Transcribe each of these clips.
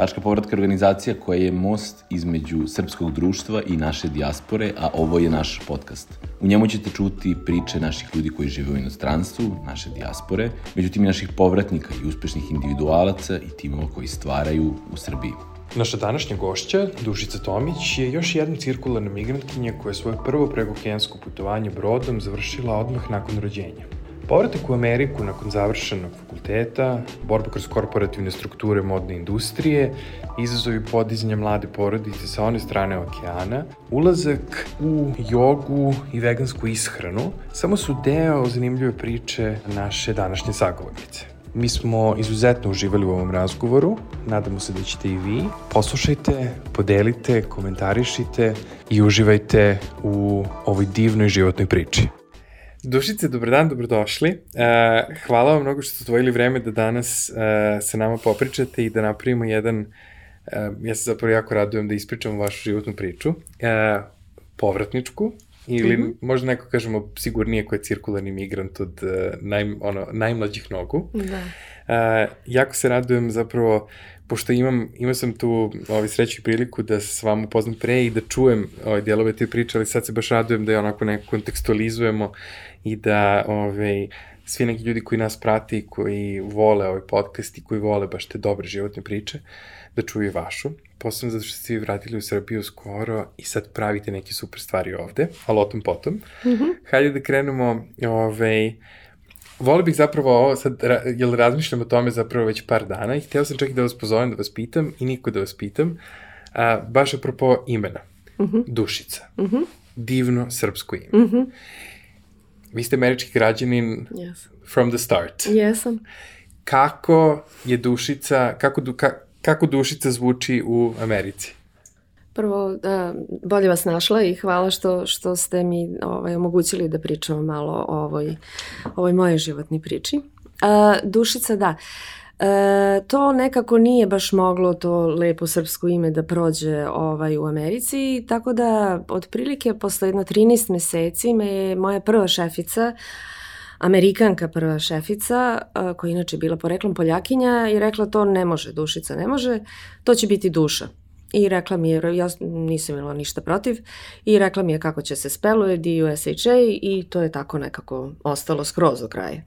Tačka povratka organizacija koja je most između srpskog društva i naše dijaspore, a ovo je naš podcast. U njemu ćete čuti priče naših ljudi koji žive u inostranstvu, naše dijaspore, međutim i naših povratnika i uspešnih individualaca i timova koji stvaraju u Srbiji. Naša današnja gošća, Dušica Tomić, je još jedna cirkularna migrantkinja koja je svoje prvo pregokensko putovanje brodom završila odmah nakon rođenja. Povratak u Ameriku nakon završenog fakulteta, borba kroz korporativne strukture modne industrije, izazovi podizanja mlade porodice sa one strane okeana, ulazak u jogu i vegansku ishranu samo su deo zanimljive priče naše današnje sagovornice. Mi smo izuzetno uživali u ovom razgovoru, nadamo se da ćete i vi. Poslušajte, podelite, komentarišite i uživajte u ovoj divnoj životnoj priči. Dušice, dobar dan, dobrodošli. Uh, hvala vam mnogo što ste odvojili vreme da danas uh, sa nama popričate i da napravimo jedan, uh, ja se zapravo jako radujem da ispričamo vašu životnu priču, uh, povratničku, ili mm -hmm. možda neko kažemo sigurnije ko je cirkularni migrant od uh, naj, ono, najmlađih nogu. Da. Uh, jako se radujem zapravo pošto imam, imao sam tu ovaj, sreću i priliku da se s vama upoznam pre i da čujem ovaj, dijelove te priče, ali sad se baš radujem da je onako neko kontekstualizujemo i da ovaj, svi neki ljudi koji nas prati i koji vole ovaj podcast i koji vole baš te dobre životne priče, da čuju i vašu. Posledno zato što ste vi vratili u Srbiju skoro i sad pravite neke super stvari ovde, ali o tom potom. Mm -hmm. Hajde da krenemo, ovaj, Volio bih zapravo ovo sad, jel razmišljam o tome zapravo već par dana i htio sam čak i da vas pozovem da vas pitam i niko da vas pitam, a, baš apropo imena. Mm -hmm. Dušica. Mm -hmm. Divno srpsko ime. Mm -hmm. Vi ste američki građanin yes. from the start. Jesam. Kako je Dušica, kako, du, ka, kako Dušica zvuči u Americi? Prvo, da, bolje vas našla i hvala što, što ste mi ovaj, omogućili da pričamo malo o ovoj, ovoj moje životni priči. A, dušica, da. E, to nekako nije baš moglo to lepo srpsko ime da prođe ovaj u Americi, tako da otprilike posle jedno 13 meseci me je moja prva šefica Amerikanka prva šefica, koja je inače bila poreklom Poljakinja, i rekla to ne može, dušica ne može, to će biti duša. I rekla mi je, ja nisam imala ništa protiv, i rekla mi je kako će se speluje, D-U-S-H-A, i to je tako nekako ostalo skroz do kraja.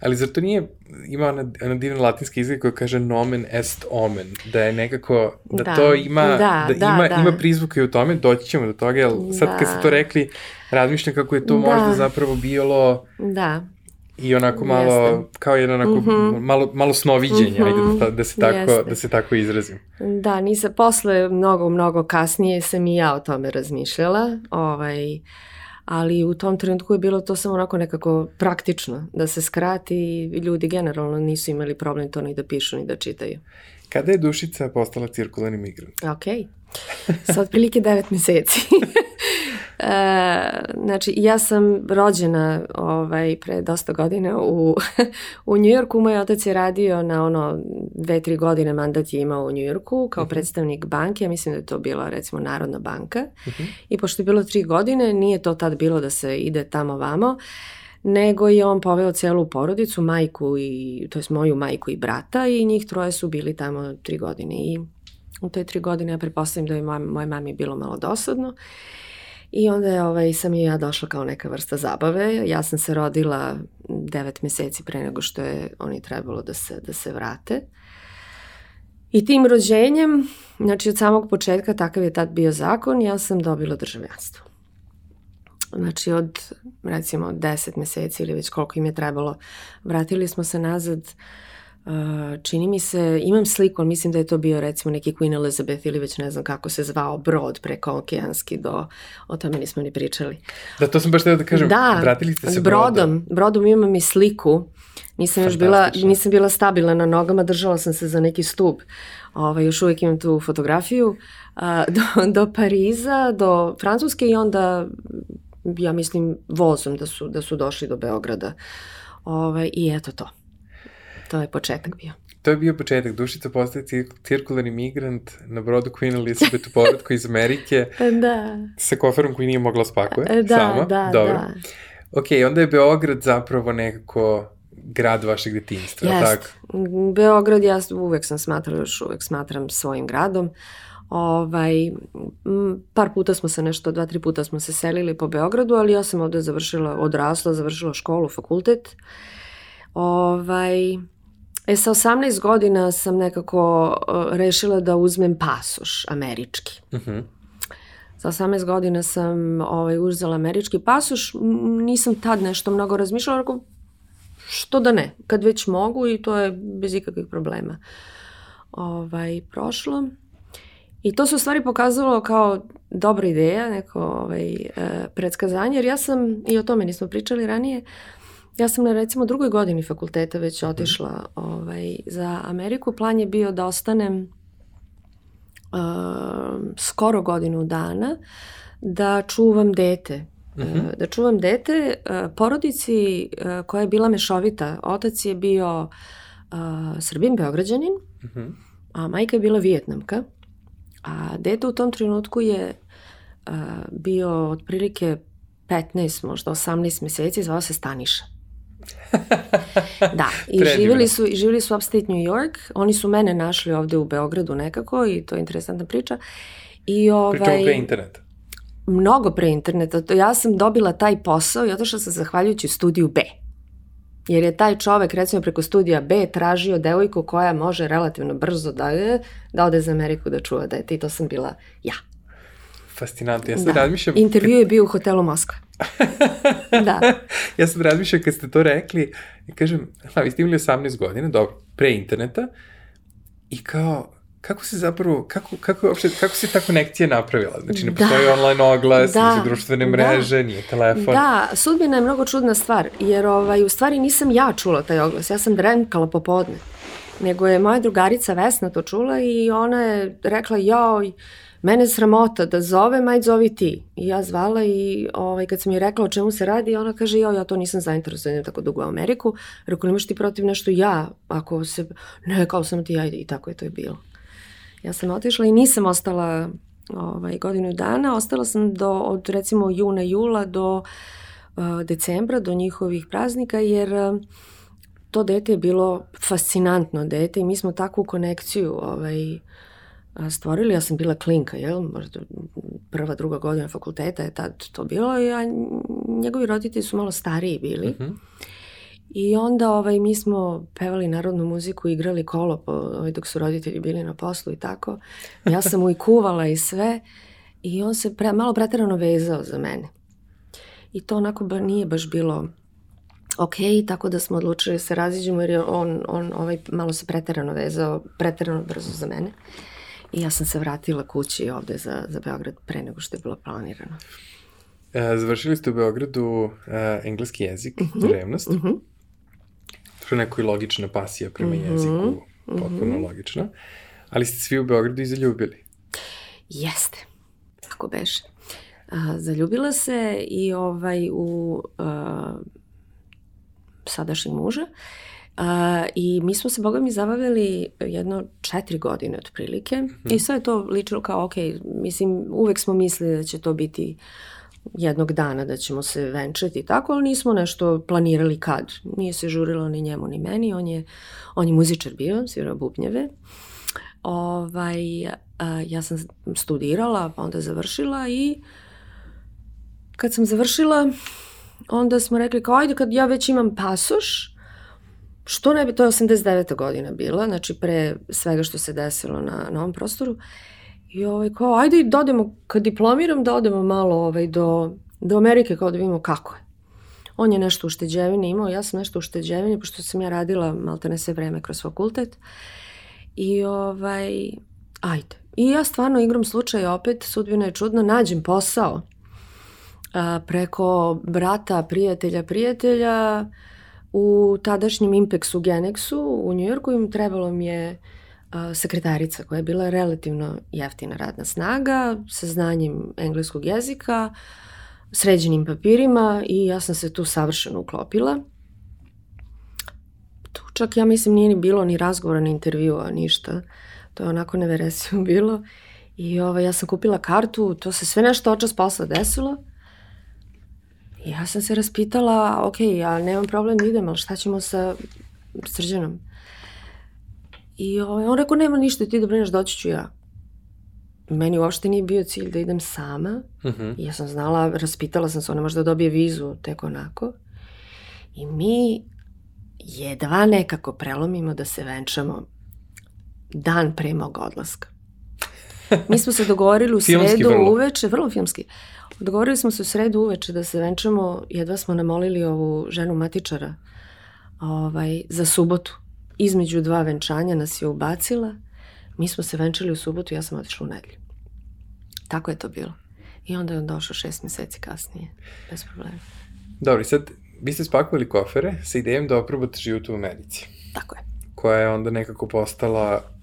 Ali zar to nije, ima ona, ona divna latinska izgled koja kaže nomen est omen, da je nekako, da, da to ima, da, da, da ima, da. ima prizvuke u tome, doći ćemo do toga, jer sad da. kad ste to rekli, razmišljam kako je to da. možda zapravo bilo da. I onako malo, Jeste. kao jedan onako, mm -hmm. malo, malo snoviđenja, mm -hmm. ajde da, da, se tako, Jeste. da se tako izrazim. Da, nisam, posle mnogo, mnogo kasnije sam i ja o tome razmišljala, ovaj, ali u tom trenutku je bilo to samo onako nekako praktično, da se skrati i ljudi generalno nisu imali problem to ni da pišu ni da čitaju. Kada je Dušica postala cirkularni migrant? Ok, sa otprilike devet meseci. E, znači, ja sam rođena ovaj, pre dosta godina u, u Njujorku. Moj otac je radio na ono dve, tri godine mandat je imao u Njujorku kao uh mhm. -huh. predstavnik banke. Ja mislim da je to bila recimo Narodna banka. Uh mhm. -huh. I pošto je bilo tri godine, nije to tad bilo da se ide tamo vamo nego je on poveo celu porodicu, majku i, to je moju majku i brata i njih troje su bili tamo tri godine i u te tri godine ja prepostavim da je moj, moje mami bilo malo dosadno I onda je, ovaj, sam i ja došla kao neka vrsta zabave. Ja sam se rodila devet meseci pre nego što je oni trebalo da se, da se vrate. I tim rođenjem, znači od samog početka takav je tad bio zakon, ja sam dobila državljanstvo. Znači od recimo 10 meseci ili već koliko im je trebalo, vratili smo se nazad uh, čini mi se, imam sliku, mislim da je to bio recimo neki Queen Elizabeth ili već ne znam kako se zvao brod preko okeanski do, o tome nismo ni pričali. Da, to sam baš da kažem, da, vratili ste se brodom. Brodom, brodom imam i sliku, nisam još bila, nisam bila stabilna na nogama, držala sam se za neki stup, ovaj, još uvijek imam tu fotografiju, a, do, do Pariza, do Francuske i onda, ja mislim, vozom da su, da su došli do Beograda. Ovaj, I eto to. To je početak bio. To je bio početak. Dušica postaje cirkularni migrant na brodu Queen Elizabeth u povratku iz Amerike. da. Sa koferom koji nije mogla spakuje da, sama. Da, Dobro. da. Ok, onda je Beograd zapravo nekako grad vašeg detinjstva, Jest. tako? Beograd ja uvek sam smatrala, još uvek smatram svojim gradom. Ovaj, par puta smo se nešto, dva, tri puta smo se selili po Beogradu, ali ja sam ovde završila, odrasla, završila školu, fakultet. Ovaj, e, sa 18 godina sam nekako uh, rešila da uzmem pasoš američki. Uh -huh. Sa 18 godina sam ovaj, uzela američki pasoš, nisam tad nešto mnogo razmišljala, rekao, što da ne, kad već mogu i to je bez ikakvih problema ovaj, prošlo. I to se u stvari pokazalo kao dobra ideja, neko ovaj, e, predskazanje, jer ja sam, i o tome nismo pričali ranije, ja sam na recimo drugoj godini fakulteta već otišla ovaj, za Ameriku. Plan je bio da ostanem uh, skoro godinu dana da čuvam dete. Uh -huh. Da čuvam dete uh, porodici uh, koja je bila mešovita. Otac je bio uh, Srbin, Beograđanin, uh -huh. a majka je bila Vijetnamka. A dete u tom trenutku je uh, bio otprilike 15, možda 18 meseci, zvao se Staniša. da, i živjeli su, i živjeli su upstate New York, oni su mene našli ovde u Beogradu nekako i to je interesantna priča. I ovaj, Pričamo pre interneta. Mnogo pre interneta. To ja sam dobila taj posao i otišla sam zahvaljujući studiju B. Jer je taj čovek, recimo preko studija B, tražio devojku koja može relativno brzo da, je, da ode za Ameriku da čuva dete i to sam bila ja. Fascinantno. Ja sad da. razmišljam... Intervju je bio u hotelu Moskva. da. ja sam razmišljao kad ste to rekli i kažem, ha, vi ste imali 18 godina, dobro, pre interneta i kao, kako se zapravo, kako, kako, uopšte, kako se ta konekcija napravila? Znači, ne da. postoji online oglas, da. nisu društvene mreže, da. nije telefon. Da, sudbina je mnogo čudna stvar, jer ovaj, u stvari nisam ja čula taj oglas, ja sam drenkala popodne. Nego je moja drugarica Vesna to čula i ona je rekla, joj, mene sramota da zove, maj zovi ti. I ja zvala i ovaj, kad sam joj rekla o čemu se radi, ona kaže, jo, ja to nisam zainteresovana tako dugo u Ameriku. Rekao, nemaš ti protiv nešto ja, ako se, ne, kao sam ti, ajde, i tako je to je bilo. Ja sam otišla i nisam ostala ovaj, godinu dana, ostala sam do, od recimo juna, jula do uh, decembra, do njihovih praznika, jer uh, to dete je bilo fascinantno dete i mi smo takvu konekciju ovaj, stvorili. Ja sam bila klinka, jel? Možda prva, druga godina fakulteta je tad to bilo, a njegovi roditelji su malo stariji bili. Uh mhm. -huh. I onda ovaj, mi smo pevali narodnu muziku, igrali kolo po, ovaj, dok su roditelji bili na poslu i tako. Ja sam mu i kuvala i sve. I on se pre, malo preterano vezao za mene. I to onako ba, nije baš bilo ok, tako da smo odlučili da se raziđemo jer je on, on ovaj, malo se preterano vezao, preterano brzo za mene. I ja sam se vratila kući ovde za, za Beograd pre nego što je bilo planirano. E, završili ste u Beogradu e, engleski jezik, uh -huh, revnost. Uh -huh. To je neko i logična pasija prema uh -huh, jeziku, potpuno uh -huh. logična. Ali ste svi u Beogradu i zaljubili. Jeste, kako beše. A, zaljubila se i ovaj u a, sadašnji muža. A, I mi smo se, boga mi, zabavljali jedno četiri godine otprilike mm. i sve je to ličilo kao, ok, mislim, uvek smo mislili da će to biti jednog dana da ćemo se venčati i tako, ali nismo nešto planirali kad. Nije se žurilo ni njemu ni meni, on je, on je muzičar bio, svirao bubnjeve. Ovaj, a, ja sam studirala, pa onda završila i kad sam završila, onda smo rekli kao, ajde kad ja već imam pasoš, Što ne bi, to je 89. godina bila, znači pre svega što se desilo na, na ovom prostoru. I ovaj, kao, ajde da odemo, kad diplomiram, da odemo malo ovaj, do, do Amerike, kao da vidimo kako je. On je nešto u šteđevini imao, ja sam nešto u šteđevini, pošto sam ja radila malte ne sve vreme kroz fakultet. I ovaj, ajde. I ja stvarno igram slučaj opet, sudbina je čudna, nađem posao a, preko brata, prijatelja, prijatelja, u tadašnjem Impexu Genexu u Njujorku im trebalo mi je sekretarica koja je bila relativno jeftina radna snaga sa znanjem engleskog jezika, sređenim papirima i ja sam se tu savršeno uklopila. Tu čak ja mislim nije ni bilo ni razgovora, ni intervjua, ništa. To je onako neveresivo bilo. I ovaj, ja sam kupila kartu, to se sve nešto očas posla desilo. I ja sam se raspitala, ok, ja nemam problem idem, ali šta ćemo sa srđanom? I ovaj, on rekao, nema ništa, ti da brineš, doći ću ja. Meni uopšte nije bio cilj da idem sama. Uh Mhm. -huh. Ja sam znala, raspitala sam se, ona možda dobije vizu, tek onako. I mi jedva nekako prelomimo da se venčamo dan pre mog odlaska. Mi smo se dogovorili u sredu uveče, vrlo filmski. Dogovorili smo se u sredu uveče da se venčamo, jedva smo namolili ovu ženu matičara ovaj, za subotu. Između dva venčanja nas je ubacila. Mi smo se venčali u subotu, ja sam otišla u nedelju. Tako je to bilo. I onda je on došao šest meseci kasnije, bez problema. Dobro, i sad, vi ste spakovali kofere sa idejom da oprobate život u Americi, Tako je. koja je onda nekako postala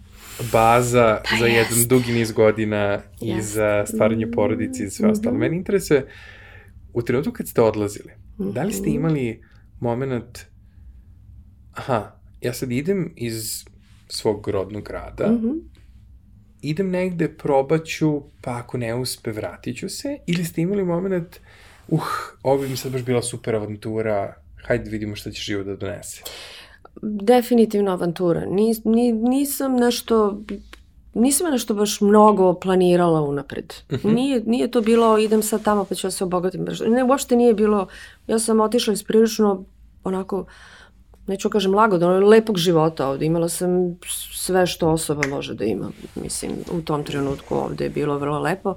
baza Pa za jedan jest. dugi niz godina i Jest. za stvaranje porodice i sve ostalo. Meni interesuje, u trenutku kad ste odlazili, da li ste imali moment, aha, ja sad idem iz svog rodnog grada, Mhm. idem negde, probaću, pa ako ne uspe, vratit ću se, ili ste imali moment, uh, ovo bi mi sad baš bila super avantura, hajde da vidimo šta će život da donese. Definitivno avantura. Nis, ni, nisam nešto nisam nešto baš mnogo planirala unapred. Nije, nije to bilo idem sad tamo pa ću ja se obogatim. Ne, uopšte nije bilo, ja sam otišla iz prilično onako, neću kažem lagodno, lepog života ovde. Imala sam sve što osoba može da ima. Mislim, u tom trenutku ovde je bilo vrlo lepo.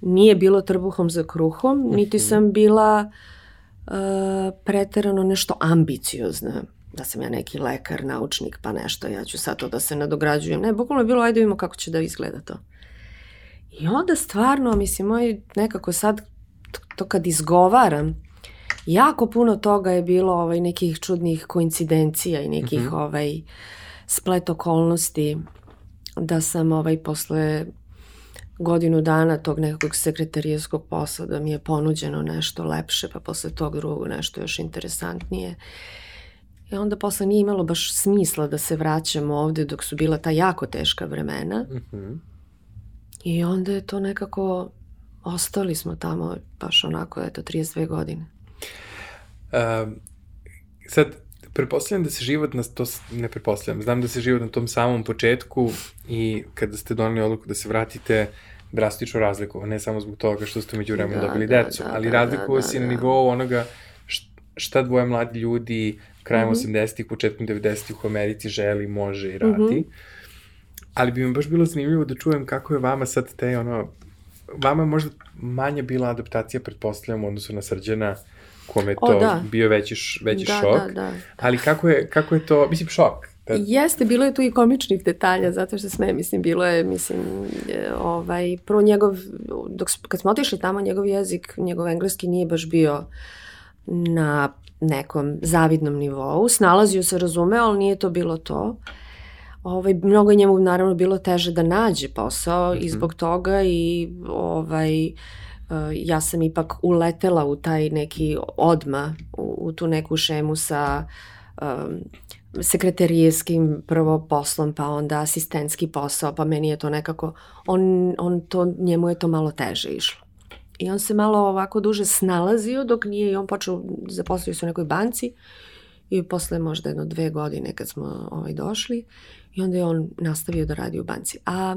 Nije bilo trbuhom za kruhom, niti sam bila uh, preterano nešto ambiciozna da sam ja neki lekar, naučnik, pa nešto, ja ću sad to da se nadograđujem. Ne, bukvalno je bilo, ajde vidimo kako će da izgleda to. I onda stvarno, mislim, moj nekako sad, to kad izgovaram, jako puno toga je bilo ovaj, nekih čudnih koincidencija i nekih mm -hmm. ovaj, splet okolnosti da sam ovaj, posle godinu dana tog nekakvog sekretarijenskog posla da mi je ponuđeno nešto lepše, pa posle tog drugog nešto još interesantnije. I onda posle nije imalo baš smisla da se vraćamo ovde dok su bila ta jako teška vremena. Uh -huh. I onda je to nekako, ostali smo tamo baš onako, eto, 32 godine. Um, sad, prepostavljam da se život na to, ne prepostavljam, znam da se život na tom samom početku i kada ste doneli odluku da se vratite, drastično razlikovao, ne samo zbog toga što ste među vremenu Da, dobili da, decu, da, ali da, razlikovao da, se da, na da. nivou onoga šta dvoje mladi ljudi krajem mm. -hmm. 80-ih, početkom 90-ih u Americi želi, može i radi. Mm -hmm. Ali bi mi baš bilo zanimljivo da čujem kako je vama sad te, ono, vama je možda manja bila adaptacija, pretpostavljam, u odnosu na Srđana, kome je O, to da. bio veći, veći Da, šok. da, da. Ali kako je, kako je to, mislim, šok. Da, Jeste, bilo je tu i komičnih detalja, zato što sme, mislim, bilo je, mislim, ovaj, prvo njegov, dok, kad smo otišli tamo, njegov jezik, njegov engleski nije baš bio na nekom zavidnom nivou. Snalazio se, razumeo, ali nije to bilo to. Ovaj, mnogo je njemu naravno bilo teže da nađe posao i zbog toga i ovaj, uh, ja sam ipak uletela u taj neki odma, u, u tu neku šemu sa um, sekretarijeskim prvo poslom, pa onda asistentski posao, pa meni je to nekako, on, on to, njemu je to malo teže išlo. I on se malo ovako duže snalazio dok nije i on počeo, zaposlio se u nekoj banci i posle možda jedno dve godine kad smo ovaj, došli i onda je on nastavio da radi u banci. A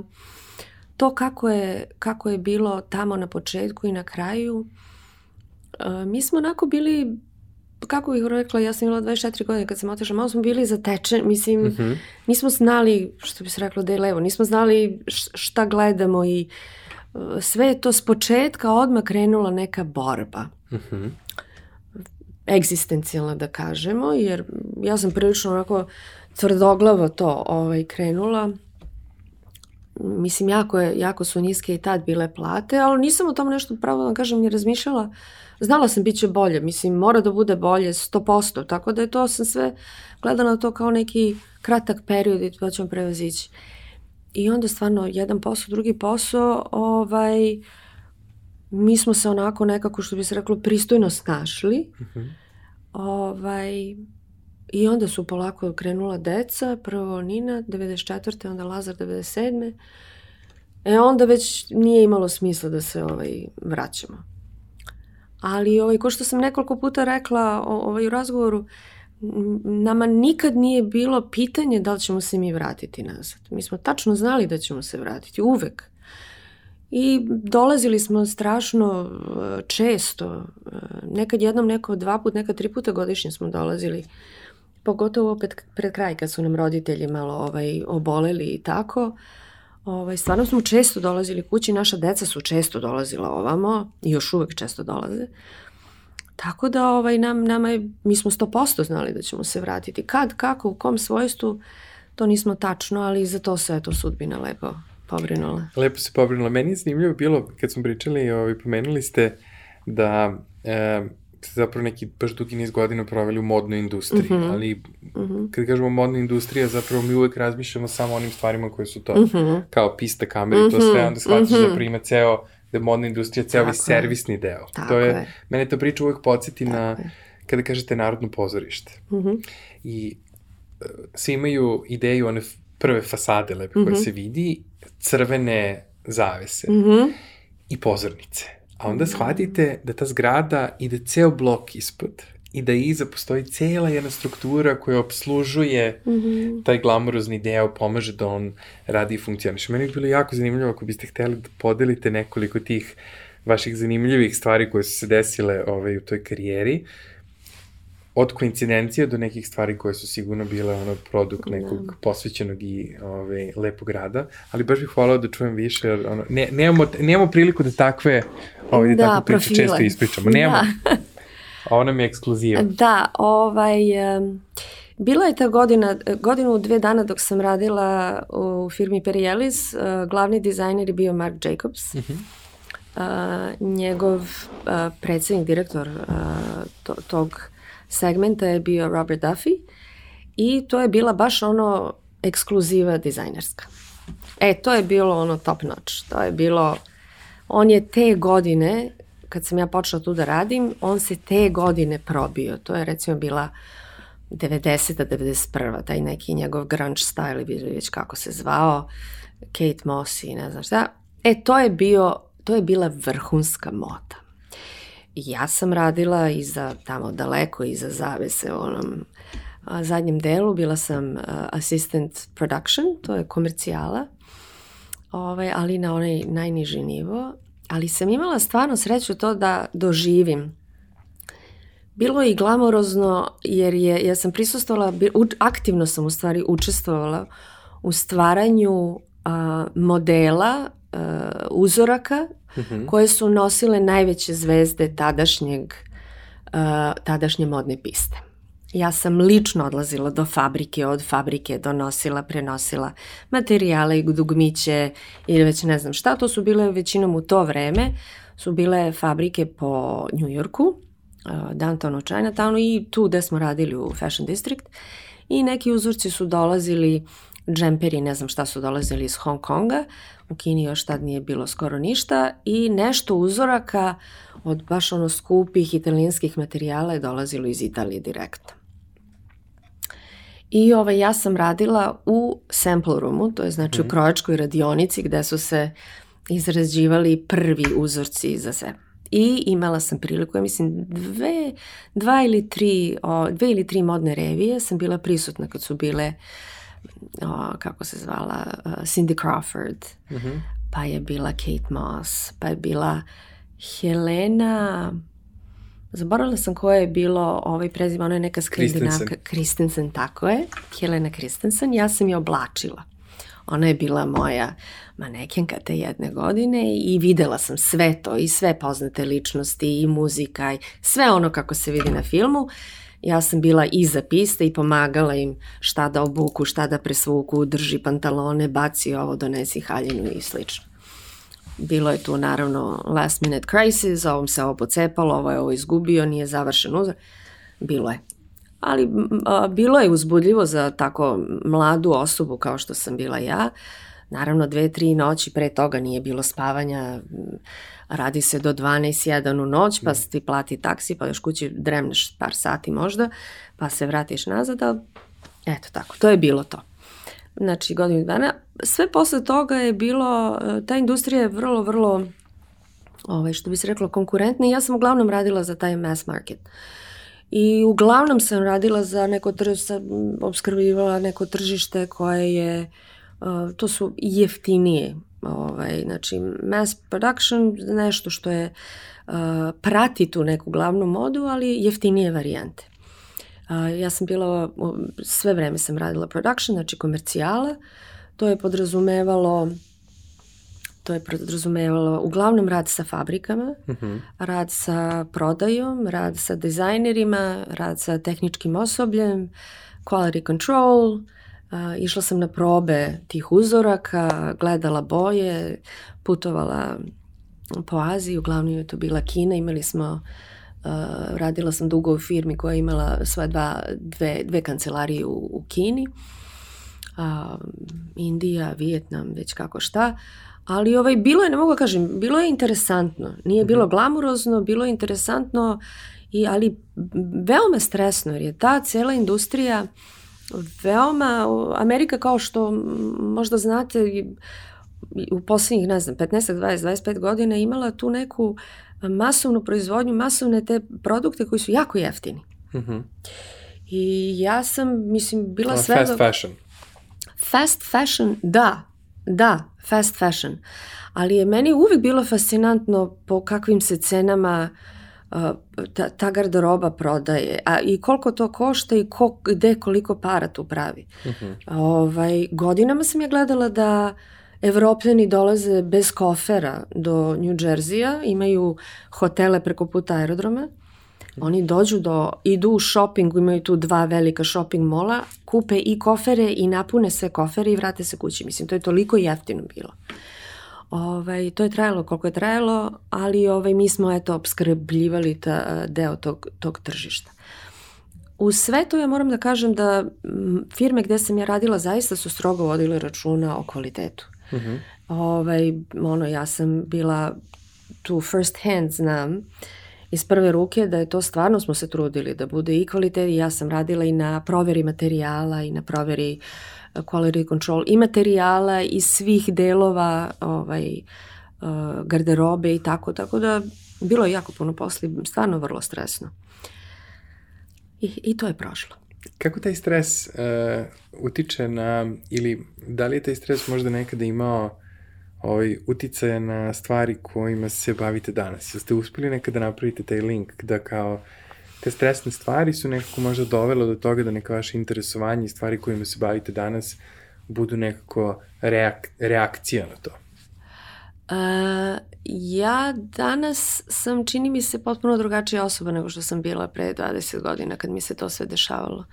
to kako je, kako je bilo tamo na početku i na kraju, uh, mi smo onako bili kako bih rekla, ja sam imala 24 godine kad sam otišla, malo smo bili zatečeni, mislim, mm -hmm. nismo znali, što bi se reklo, da je levo, nismo znali šta gledamo i sve je to s početka odmah krenula neka borba. -hmm. Egzistencijalna da kažemo, jer ja sam prilično onako tvrdoglavo to ovaj, krenula. Mislim, jako, je, jako su niske i tad bile plate, ali nisam o tom nešto pravo da kažem ni razmišljala. Znala sam bit će bolje, mislim, mora da bude bolje 100%, tako da je to sam sve gledala to kao neki kratak period i to ćemo prevazići. I onda stvarno jedan posao, drugi posao, ovaj, mi smo se onako nekako, što bi se reklo, pristojno snašli. Uh -huh. ovaj, I onda su polako krenula deca, prvo Nina 94. onda Lazar 97. E onda već nije imalo smisla da se ovaj, vraćamo. Ali ovaj, ko što sam nekoliko puta rekla o, ovaj, u razgovoru, nama nikad nije bilo pitanje da li ćemo se mi vratiti nazad. Mi smo tačno znali da ćemo se vratiti, uvek. I dolazili smo strašno e, često, e, nekad jednom, neko dva put, nekad tri puta godišnje smo dolazili, pogotovo opet pred kraj kad su nam roditelji malo ovaj, oboleli i tako. Ovaj, stvarno smo često dolazili kući, naša deca su često dolazila ovamo i još uvek često dolaze. Tako da ovaj, nam, nama je, mi smo 100% znali da ćemo se vratiti. Kad, kako, u kom svojstvu, to nismo tačno, ali za to se eto sudbina lepo pobrinula. Lepo se pobrinula. Meni je zanimljivo bilo, kad smo pričali, ovaj, pomenuli ste da e, ste zapravo neki baš dugi niz godina proveli u modnoj industriji, mm -hmm. ali mm -hmm. kad kažemo modna industrija, zapravo mi uvek razmišljamo samo onim stvarima koje su to, mm -hmm. kao pista, kamere, mm -hmm. to sve, onda shvatiš mm -hmm. zapravo ima ceo, da modna industrija ceo ovaj servisni deo. Tako to je, je, mene ta priča uvek podsjeti Tako na, je. kada kažete narodno pozorište. Mm -hmm. I uh, svi imaju ideju one prve fasade lepe mm -hmm. koje mhm. se vidi, crvene zavese mm -hmm. i pozornice. A onda shvatite da ta zgrada ide ceo blok ispod i da iza postoji cela jedna struktura koja obslužuje mm -hmm. taj glamurozni deo, pomaže da on radi i funkcioniše. Meni je bilo jako zanimljivo ako biste hteli da podelite nekoliko tih vaših zanimljivih stvari koje su se desile ovaj, u toj karijeri. Od koincidencija do nekih stvari koje su sigurno bile ono produkt da. nekog da. posvećenog i ovaj, lepog rada, ali baš bih volao da čujem više, jer ono, ne, nemamo, nemamo priliku da takve ovaj, da, takve priče često ispričamo. Nemamo. Da. A ona mi je ekskluziva. Da, ovaj... Bila je ta godina, godinu dve dana dok sam radila u firmi Perielis, uh, glavni dizajner je bio Mark Jacobs. Uh -huh. uh, njegov uh, predsednik, direktor to, tog segmenta je bio Robert Duffy i to je bila baš ono ekskluziva dizajnerska. E, to je bilo ono top notch. To je bilo, on je te godine, kad sam ja počela tu da radim, on se te godine probio. To je recimo bila 90. 91. taj neki njegov grunge style, ili već kako se zvao, Kate Moss i ne znam šta. E, to je bio, to je bila vrhunska moda ja sam radila iza tamo daleko iza zavese u onom a, zadnjem delu bila sam a, assistant production, to je komercijala, ovaj, ali na onaj najniži nivo, ali sam imala stvarno sreću to da doživim. Bilo je i glamorozno jer je, ja sam prisustovala, aktivno sam u stvari učestvovala u stvaranju a, modela, a, uzoraka -hmm. koje su nosile najveće zvezde tadašnjeg, uh, tadašnje modne piste. Ja sam lično odlazila do fabrike, od fabrike donosila, prenosila materijale i dugmiće ili već ne znam šta. To su bile većinom u to vreme, su bile fabrike po New Yorku, uh, downtownu Chinatownu i tu gde smo radili u Fashion District. I neki uzorci su dolazili džemperi, ne znam šta su dolazili iz Hong Konga, u Kini još tad nije bilo skoro ništa i nešto uzoraka od baš ono skupih italijanskih materijala je dolazilo iz Italije direktno. I ovaj, ja sam radila u sample roomu, to je znači mm. u mhm. krojačkoj radionici gde su se izrađivali prvi uzorci za sve. I imala sam priliku, ja mislim, dve, dva ili tri, o, dve ili tri modne revije sam bila prisutna kad su bile o, kako se zvala, uh, Cindy Crawford, mm -hmm. pa je bila Kate Moss, pa je bila Helena, zaboravila sam koje je bilo ovaj prezim, ona je neka skandinavka, Kristensen, tako je, Helena Kristensen, ja sam je oblačila. Ona je bila moja manekenka te jedne godine i videla sam sve to i sve poznate ličnosti i muzika i sve ono kako se vidi na filmu. Ja sam bila iza piste i pomagala im šta da obuku, šta da presvuku, drži pantalone, baci ovo, donesi haljinu i slično. Bilo je tu naravno last minute crisis, ovom se ovo pocepalo, ovo je ovo izgubio, nije završen uzor. Bilo je. Ali a, bilo je uzbudljivo za tako mladu osobu kao što sam bila ja. Naravno, dve, tri noći pre toga nije bilo spavanja, radi se do 12-1 u noć, pa ti plati taksi, pa još kući dremneš par sati možda, pa se vratiš nazad, ali eto tako, to je bilo to. Znači, godinu dana. Sve posle toga je bilo, ta industrija je vrlo, vrlo ovaj, što bi se reklo, konkurentna i ja sam uglavnom radila za taj mass market. I uglavnom sam radila za neko tržište, obskrbivala neko tržište koje je, uh, to su jeftinije, ovaj, znači mass production, nešto što je, uh, prati tu neku glavnu modu, ali jeftinije varijante. Ja sam bila, sve vreme sam radila production, znači komercijala, to je podrazumevalo To je podrazumevalo uglavnom rad sa fabrikama, uh mhm. -huh. rad sa prodajom, rad sa dizajnerima, rad sa tehničkim osobljem, quality control, uh, išla sam na probe tih uzoraka, gledala boje, putovala po Aziji, uglavnom je to bila Kina, imali smo Uh, radila sam dugo u firmi koja je imala svoje dva, dve, dve kancelarije u, u Kini, uh, Indija, Vijetnam, već kako šta. Ali ovaj, bilo je, ne mogu da kažem, bilo je interesantno. Nije bilo mhm. glamurozno, bilo je interesantno, i, ali veoma stresno, jer je ta cela industrija veoma, Amerika kao što možda znate, u poslednjih, ne znam, 15, 20, 25 godina imala tu neku masovnu proizvodnju, masovne te produkte koji su jako jeftini. Mm -hmm. I ja sam, mislim, bila sve... Fast fashion. Fast fashion, da, Da, fast fashion. Ali je meni uvijek bilo fascinantno po kakvim se cenama uh, ta, ta garderoba prodaje a i koliko to košta i ko, gde koliko para tu pravi. Uh mhm. -huh. ovaj, godinama sam je gledala da Evropljani dolaze bez kofera do New Jersey-a, imaju hotele preko puta aerodroma Oni dođu do, idu u shopping, imaju tu dva velika shopping mola, kupe i kofere i napune sve kofere i vrate se kući. Mislim, to je toliko jeftino bilo. Ovaj, to je trajalo koliko je trajalo, ali ovaj, mi smo eto obskrbljivali ta, deo tog, tog tržišta. U sve to ja moram da kažem da firme gde sam ja radila zaista su strogo vodile računa o kvalitetu. Uh ovaj, ono, ja sam bila tu first hand znam iz prve ruke da je to stvarno smo se trudili da bude i kvalitet i ja sam radila i na proveri materijala i na proveri uh, quality control i materijala i svih delova ovaj, uh, garderobe i tako, tako da bilo je jako puno posli, stvarno vrlo stresno. I, i to je prošlo. Kako taj stres uh, utiče na, ili da li je taj stres možda nekada imao ovaj, uticaja na stvari kojima se bavite danas. Jeste uspeli nekada da napravite taj link da kao te stresne stvari su nekako možda dovelo do toga da neka vaše interesovanje i stvari kojima se bavite danas budu nekako reak, reakcija na to? Uh, ja danas sam, čini mi se, potpuno drugačija osoba nego što sam bila pre 20 godina kad mi se to sve dešavalo.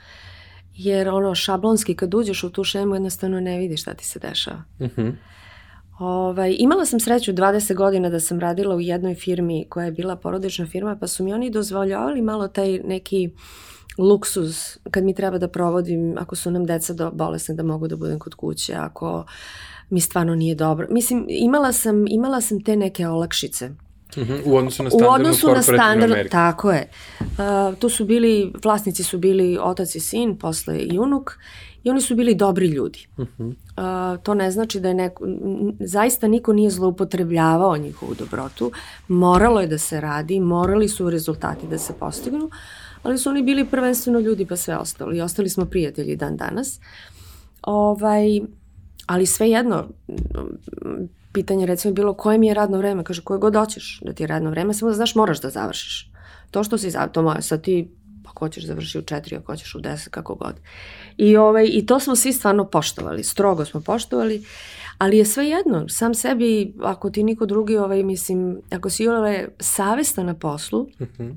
Jer ono, šablonski, kad uđeš u tu šemu, jednostavno ne vidiš šta ti se dešava. Uh mhm. -huh. Ovaj, imala sam sreću 20 godina da sam radila u jednoj firmi koja je bila porodična firma, pa su mi oni dozvoljavali malo taj neki luksuz kad mi treba da provodim, ako su nam deca do, bolesne da mogu da budem kod kuće, ako mi stvarno nije dobro. Mislim, imala sam, imala sam te neke olakšice. Uh mhm, -huh. U odnosu na standardnu U odnosu na standard, Ameriku. tako je. Uh, tu su bili, vlasnici su bili otac i sin, posle i unuk i oni su bili dobri ljudi. Uh -huh. uh, to ne znači da je neko, zaista niko nije zloupotrebljavao njihovu dobrotu, moralo je da se radi, morali su rezultati da se postignu, ali su oni bili prvenstveno ljudi pa sve ostalo i ostali smo prijatelji dan danas. Ovaj, ali sve jedno, pitanje recimo bilo koje mi je radno vreme, kaže koje god hoćeš da ti je radno vreme, samo da znaš moraš da završiš. To što si, to moje, sad ti ako hoćeš završi u četiri, ako hoćeš u deset, kako god. I, ovaj, I to smo svi stvarno poštovali, strogo smo poštovali, ali je sve jedno, sam sebi, ako ti niko drugi, ovaj, mislim, ako si ovaj, savesta na poslu uh mhm. -huh.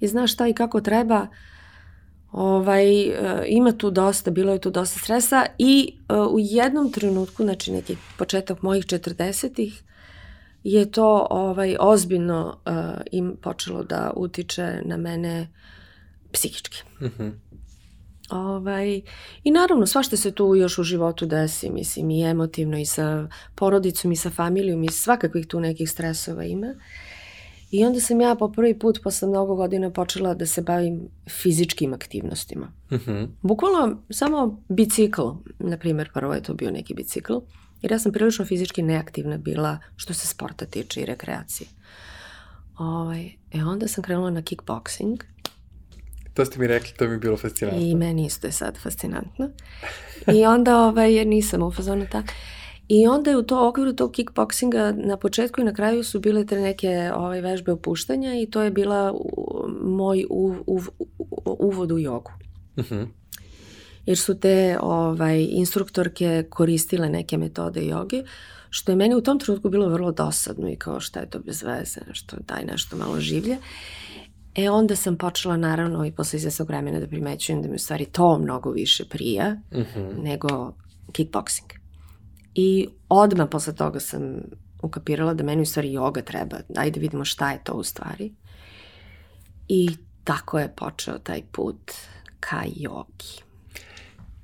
i znaš šta i kako treba, ovaj, e, ima tu dosta, bilo je tu dosta stresa i uh, u jednom trenutku, znači neki početak mojih 40-ih, je to ovaj ozbiljno uh, im počelo da utiče na mene psihički. Mm -hmm. Ovaj, I naravno, svašta se tu još u životu desi, mislim, i emotivno, i sa porodicom, i sa familijom, i svakakvih tu nekih stresova ima. I onda sam ja po prvi put posle mnogo godina počela da se bavim fizičkim aktivnostima. Mm -hmm. Bukvalno samo bicikl, na primjer, prvo je to bio neki bicikl, jer ja sam prilično fizički neaktivna bila što se sporta tiče i rekreacije. Ovaj, e onda sam krenula na kickboxing. To ste mi rekli, to mi je bilo fascinantno. I meni isto je sad fascinantno. I onda, ovaj, jer nisam u fazonu tako. I onda je u to okviru tog kickboxinga na početku i na kraju su bile te neke ovaj, vežbe opuštanja i to je bila moj u, u, u, uvod u jogu. Uh mhm. -huh. Jer su te ovaj, instruktorke koristile neke metode joge, što je meni u tom trenutku bilo vrlo dosadno i kao šta je to bez veze, što daj nešto malo življe. E onda sam počela naravno i posle izvesnog vremena da primećujem da mi u stvari to mnogo više prija uh mhm. -huh. nego kickboxing. I odmah posle toga sam ukapirala da meni u stvari joga treba. Ajde vidimo šta je to u stvari. I tako je počeo taj put ka jogi.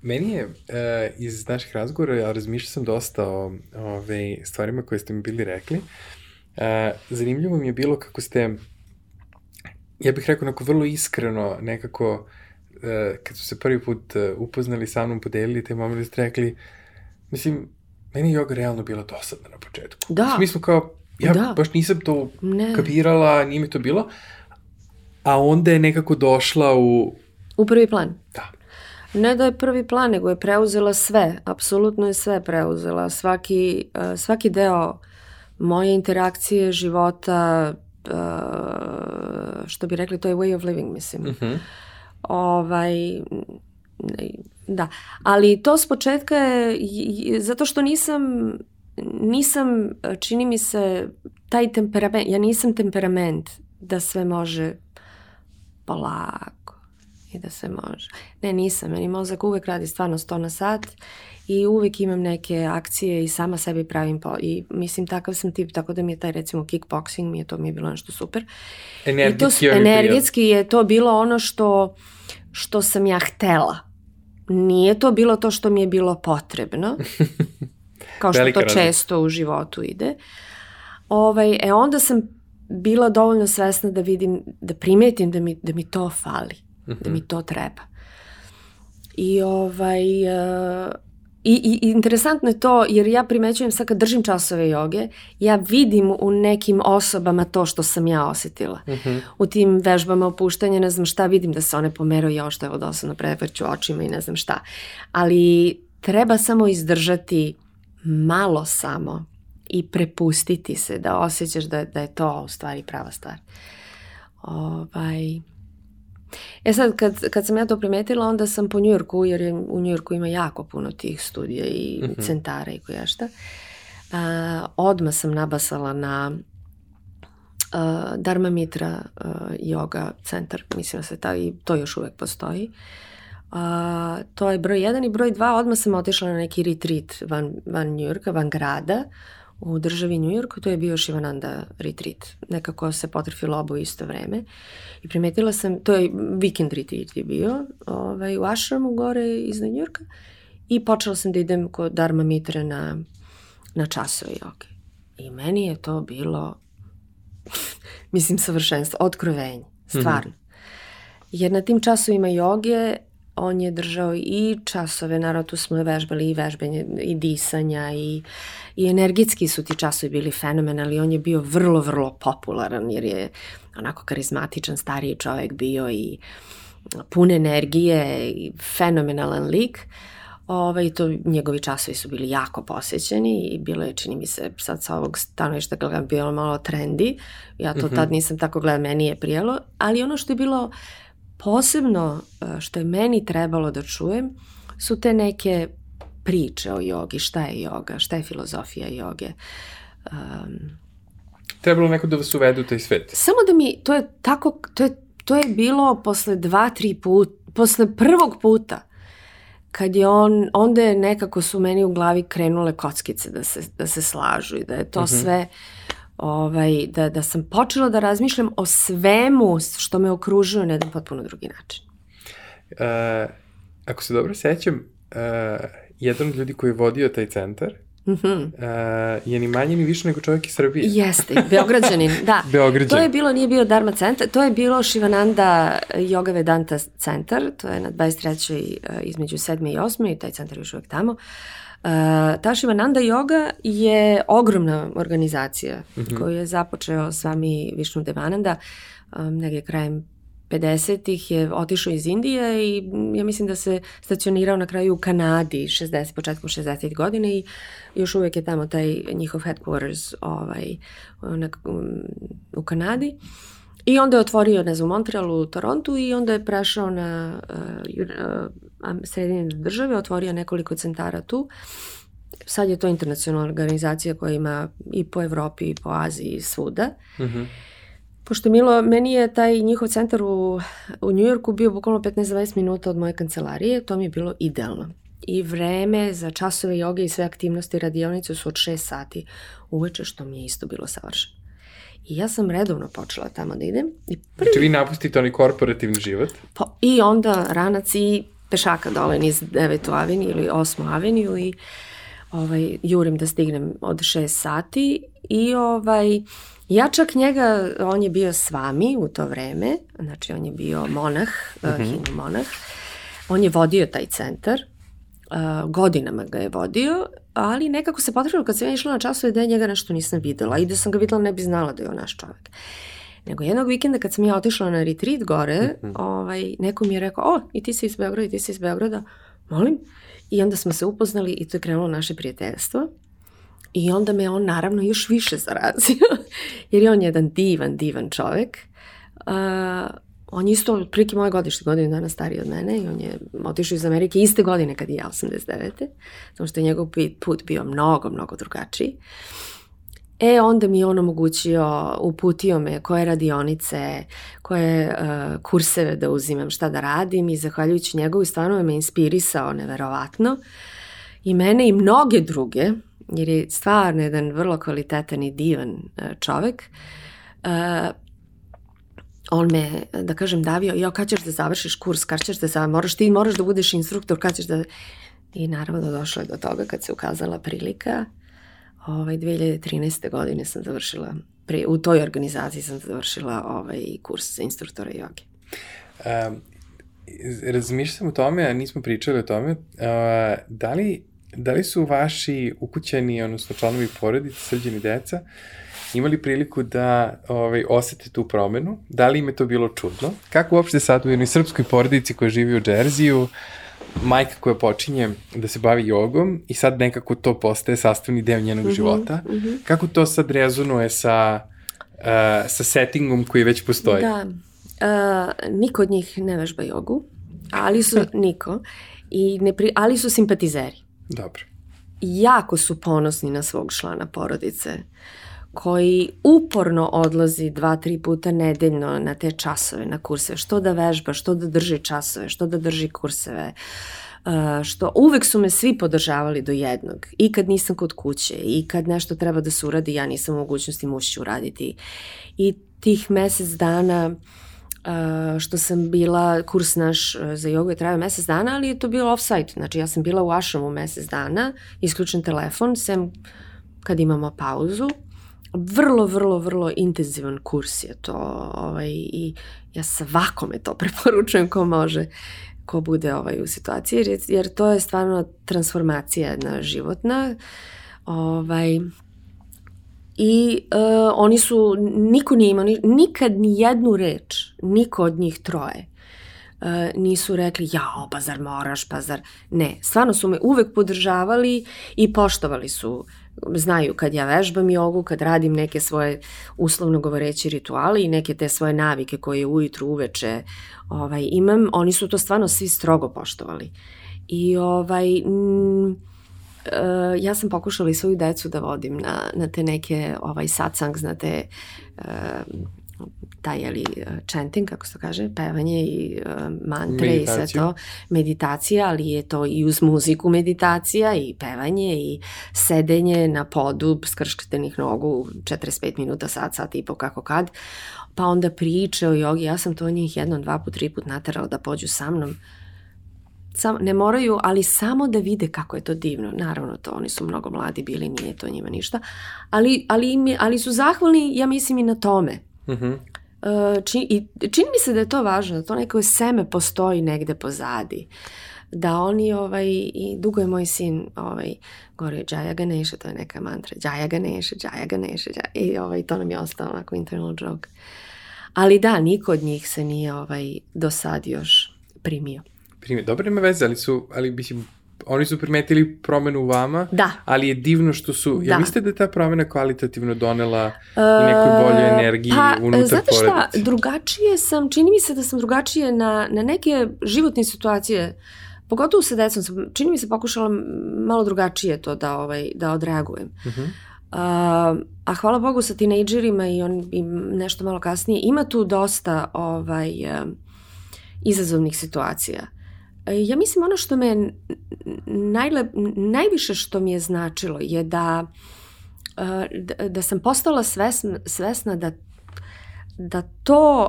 Meni je uh, iz naših razgovora, ja razmišljao sam dosta o ove, stvarima koje ste mi bili rekli. Uh, zanimljivo mi je bilo kako ste, ja bih rekao, onako vrlo iskreno nekako, uh, kad su se prvi put upoznali sa mnom, podelili te momene, ste rekli, mislim, meni je yoga realno bila dosadna na početku. Da. Mi smo kao, ja da. baš nisam to ne. kapirala, nije mi to bilo, a onda je nekako došla u... U prvi plan. Da. Ne da je prvi plan, nego je preuzela sve, apsolutno je sve preuzela, svaki, uh, svaki deo moje interakcije, života, uh, što bi rekli, to je way of living, mislim. Uh mhm. -huh. Ovaj, Da, ali to s početka je, zato što nisam, nisam, čini mi se, taj temperament, ja nisam temperament da sve može polako i da sve može. Ne, nisam, meni mozak uvek radi stvarno 100 na sat i uvek imam neke akcije i sama sebi pravim po, i mislim takav sam tip, tako da mi je taj recimo kickboxing, mi je to mi je bilo nešto super. Energetski, I to, energetski je to bilo ono što, što sam ja htela nije to bilo to što mi je bilo potrebno, kao što to razlika. često u životu ide. Ovaj, e onda sam bila dovoljno svesna da vidim, da primetim da mi, da mi to fali, uh -huh. da mi mhm. to treba. I ovaj, uh, I, I interesantno je to, jer ja primećujem sad kad držim časove joge, ja vidim u nekim osobama to što sam ja osetila. Mhm. -huh. U tim vežbama opuštanja, ne znam šta, vidim da se one pomeraju, ja što je dosadno prevrću očima i ne znam šta. Ali treba samo izdržati malo samo i prepustiti se da osjećaš da, da je to u stvari prava stvar. Ovaj, E sad, kad, kad sam ja to primetila, onda sam po Njujorku, jer je, u Njujorku ima jako puno tih studija i mm -hmm. centara i koja šta, a, odmah sam nabasala na uh, Dharma Mitra uh, yoga centar, mislim da se ta, i to još uvek postoji. Uh, to je broj jedan i broj dva, odmah sam otišla na neki retreat van, van Njujorka, van grada, u državi New York, to je bio Shivananda retreat. Nekako se potrefilo obo isto vreme. I primetila sam, to je weekend retreat je bio, ovaj, u Ashramu gore iznad New Yorka. I počela sam da idem kod Dharma Mitra na, na časove joge. I meni je to bilo, mislim, savršenstvo, otkrovenje, stvarno. Mm -hmm. Jer na tim časovima joge on je držao i časove, naravno tu smo vežbali i vežbanje i disanja i, i energetski su ti časovi bili fenomenalni, on je bio vrlo, vrlo popularan jer je onako karizmatičan stariji čovek bio i pun energije i fenomenalan lik. Ovaj, to, njegovi časovi su bili jako posećeni i bilo je, čini mi se, sad sa ovog stanovišta gledam, bilo malo trendi. Ja to mm -hmm. tad nisam tako gledala, meni je prijelo. Ali ono što je bilo uh, posebno e, što je meni trebalo da čujem su te neke priče o jogi, šta je joga, šta je filozofija joge. Um, trebalo neko da vas uvede u taj svet. Samo da mi, to je tako, to je, to je bilo posle dva, tri put, posle prvog puta, kad je on, onda je nekako su meni u glavi krenule kockice da se, da se slažu i da je to uh mhm. -huh. sve ovaj, da, da sam počela da razmišljam o svemu što me okružuje na jedan potpuno drugi način. Uh, ako se dobro sećam, uh, jedan od ljudi koji je vodio taj centar Mm -hmm. uh, je ni manje ni više nego čovjek iz Srbije. Jeste, Beograđanin, da. Beograđanin. To je bilo, nije bio Dharma centar, to je bilo Shivananda Yoga Vedanta centar, to je na 23. između 7. i 8. i taj centar je još uvek tamo. Tašivananda Yoga je ogromna organizacija mm -hmm. koju je započeo s vami Višnu Devananda um, negdje krajem 50-ih je otišao iz Indije i ja mislim da se stacionirao na kraju u Kanadi 60, početkom 60. godine i još uvek je tamo taj njihov headquarters ovaj, na, u Kanadi. I onda je otvorio, ne znam, Montrealu, u Torontu i onda je prešao na uh, uh, sredine države, otvorio nekoliko centara tu. Sad je to internacionalna organizacija koja ima i po Evropi i po Aziji i svuda. Mm -hmm. Pošto Milo, meni je taj njihov centar u, u Njujorku bio bukvalno 15-20 minuta od moje kancelarije, to mi je bilo idealno. I vreme za časove joge i sve aktivnosti radionice su od 6 sati uveče, što mi je isto bilo savršeno. I ja sam redovno počela tamo da idem. I prvi... Znači vi napustite onaj korporativni život? Pa, I onda ranac i pešaka dole niz 9. aveniju ili 8. aveniju i ovaj, jurim da stignem od 6 sati i ovaj, Ja čak njega, on je bio s vami u to vreme, znači on je bio monah, mm -hmm. uh, hinu monah, on je vodio taj centar, uh, godinama ga je vodio, ali nekako se potrebilo kad sam ja išla na časove da ja njega nešto nisam videla i da sam ga videla ne bi znala da je on naš čovek. Nego jednog vikenda kad sam ja otišla na retreat gore, mm -hmm. ovaj, neko mi je rekao, o, i ti si iz Beograda, i ti si iz Beograda, molim. I onda smo se upoznali i to je krenulo naše prijateljstvo. I onda me on naravno još više zarazio, jer je on jedan divan, divan čovek. Uh, on je isto prilike moje godište, godinu dana stariji od mene i on je otišao iz Amerike iste godine kad i ja, 89. Samo što je njegov put bio mnogo, mnogo drugačiji. E, onda mi je on omogućio, uputio me koje radionice, koje uh, kurseve da uzimam, šta da radim i zahvaljujući njegovu stvarno me inspirisao neverovatno. I mene i mnoge druge, jer je stvarno jedan vrlo kvalitetan i divan uh, čovek. Uh, on me, da kažem, davio, jo, kad ćeš da završiš kurs, kad ćeš da završiš, moraš ti, moraš da budeš instruktor, kad ćeš da... I naravno da došlo je do toga kad se ukazala prilika. Ovaj, 2013. godine sam završila, pri, u toj organizaciji sam završila ovaj kurs instruktora joge. Um, razmišljam o tome, a nismo pričali o tome, uh, da li Da li su vaši ukućeni, odnosno članovi porodice, srđeni deca, imali priliku da ovaj, osete tu promenu? Da li im je to bilo čudno? Kako uopšte sad u jednoj srpskoj porodici koja živi u Džerziju, majka koja počinje da se bavi jogom i sad nekako to postaje sastavni deo njenog mm -hmm, života, mm -hmm. kako to sad rezonuje sa, uh, sa settingom koji već postoji? Da, uh, niko od njih ne vežba jogu, ali su, niko, i ne pri, ali su simpatizeri. Dobro. Jako su ponosni na svog člana porodice koji uporno odlazi dva, tri puta nedeljno na te časove, na kurseve, što da vežba, što da drži časove, što da drži kurseve, uh, što uvek su me svi podržavali do jednog. I kad nisam kod kuće, i kad nešto treba da se uradi, ja nisam u mogućnosti mušću uraditi. I tih mesec dana uh, što sam bila, kurs naš e, za jogu je trajao mesec dana, ali je to bilo off-site, znači ja sam bila u Ašamu mesec dana, isključen telefon, sem kad imamo pauzu, vrlo, vrlo, vrlo intenzivan kurs je to ovaj, i ja svakome to preporučujem ko može ko bude ovaj, u situaciji, jer, jer to je stvarno transformacija jedna životna. Ovaj, I uh, oni su, niko nije imao, nikad ni jednu reč, niko od njih troje, uh, nisu rekli, jao, pa zar moraš, pa zar... Ne, stvarno su me uvek podržavali i poštovali su znaju kad ja vežbam jogu, kad radim neke svoje uslovno govoreći rituale i neke te svoje navike koje ujutru uveče ovaj, imam, oni su to stvarno svi strogo poštovali. I ovaj, uh, ja sam pokušala i svoju decu da vodim na, na te neke ovaj satsangs, na te uh, taj je li chanting, kako se to kaže, pevanje i uh, mantre Meditaciju. i sve to, meditacija, ali je to i uz muziku meditacija i pevanje i sedenje na podu skrštenih nogu 45 minuta, sat, sat i po kako kad, pa onda priče o jogi, ja sam to njih jednom, dva put, tri put naterala da pođu sa mnom, Sam, ne moraju, ali samo da vide kako je to divno. Naravno to, oni su mnogo mladi bili, nije to njima ništa. Ali, ali, im je, ali su zahvalni, ja mislim, i na tome. Mm -hmm. Uh, čini, i čini mi se da je to važno, da to neko seme postoji negde pozadi. da oni, ovaj, i dugo je moj sin, ovaj, govorio Jaya Ganesha, to je neka mantra, Jaya Ganesha, Jaya Ganesha, Jaya, i ovaj, to nam je ostalo onako internal joke. Ali da, niko od njih se nije ovaj, do sad još primio. Primio. Dobro ima veze, ali su, ali mislim, oni su primetili promenu u vama, Da. ali je divno što su, ja Da. mislite da je ta promena kvalitativno donela i nekoj boljoj energiji pa, unutar znate šta, porodice? drugačije sam, čini mi se da sam drugačije na, na neke životne situacije, pogotovo sa decom, sam, čini mi se pokušala malo drugačije to da, ovaj, da odreagujem. Mhm. A, a hvala Bogu sa tinejdžerima i, on, i nešto malo kasnije, ima tu dosta ovaj, em, izazovnih situacija. E, Ja mislim ono što me n- najlep, najviše što mi je značilo je da, e, da, da sam postala svesna, svesna da, da to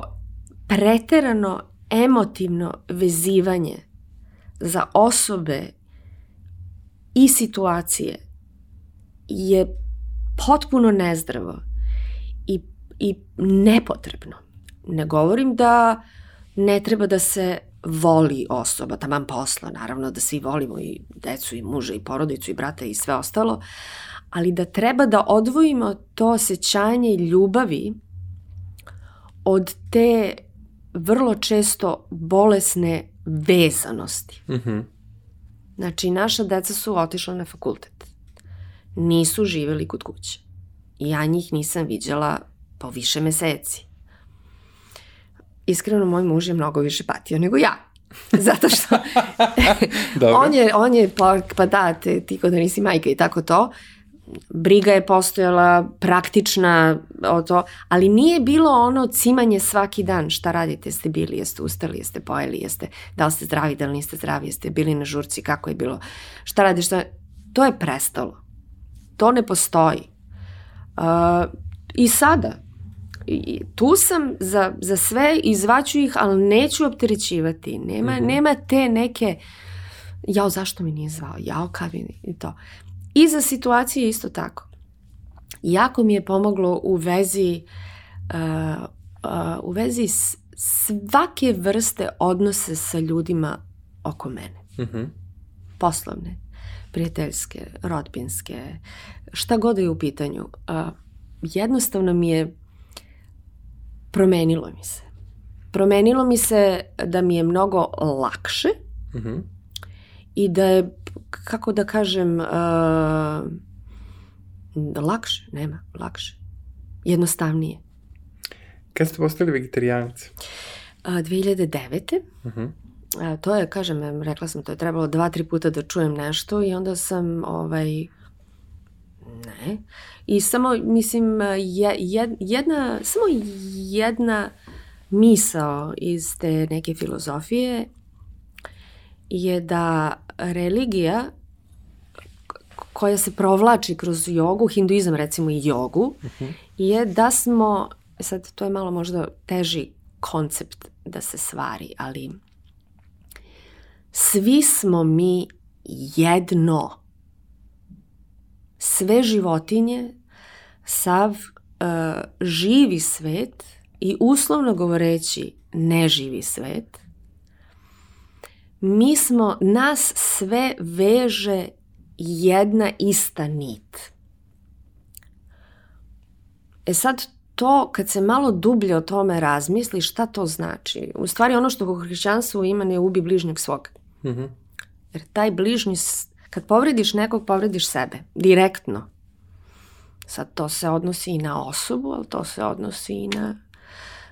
preterano emotivno vezivanje za osobe i situacije je potpuno nezdravo i, i nepotrebno. Ne govorim da ne treba da se voli osoba, taman posla, naravno da svi volimo i decu i muža i porodicu i brata i sve ostalo, ali da treba da odvojimo to osjećanje ljubavi od te vrlo često bolesne vezanosti. Mhm. Znači, naša deca su otišla na fakultet. Nisu živeli kod kuće. Ja njih nisam viđala po više meseci. Iskreno, moj muž je mnogo više patio nego ja. Zato što on je, on je pa, pa da, te, ti kod da nisi majka i tako to, briga je postojala, praktična o to, ali nije bilo ono cimanje svaki dan, šta radite, jeste bili, jeste ustali, jeste pojeli, jeste, da li ste zdravi, da li niste zdravi, jeste bili na žurci, kako je bilo, šta radiš, šta... to je prestalo. To ne postoji. Uh, I sada, I tu sam za, za sve i zvaću ih, ali neću opterećivati. Nema, Mhm. nema te neke, jao, zašto mi nije zvao, jao, kad mi i to. I za situacije isto tako. Jako mi je pomoglo u vezi, uh, uh, u vezi s, svake vrste odnose sa ljudima oko mene. Mhm. Poslovne, prijateljske, rodbinske, šta god je u pitanju. Uh, jednostavno mi je promenilo mi se. Promenilo mi se da mi je mnogo lakše Mhm. i da je, kako da kažem, uh, lakše, nema, lakše. Jednostavnije. Kad ste postali vegetarijanac? A, 2009. Mhm. A, to je, kažem, rekla sam, to je trebalo dva, tri puta da čujem nešto i onda sam, ovaj, ne. I samo, mislim, je, jed, jedna, samo jedna misao iz te neke filozofije je da religija koja se provlači kroz jogu, hinduizam recimo i jogu, je da smo, sad to je malo možda teži koncept da se stvari, ali svi smo mi jedno. Sve životinje, sav uh, živi svet i uslovno govoreći neživi svet, mi smo, nas sve veže jedna ista nit. E sad, to, kad se malo dublje o tome razmisli, šta to znači? U stvari, ono što u hrišćanstvu ima ne ubi bližnjeg svog. Mhm. Jer taj bližnji, kad povrediš nekog, povrediš sebe. Direktno. Sad, to se odnosi i na osobu, ali to se odnosi i na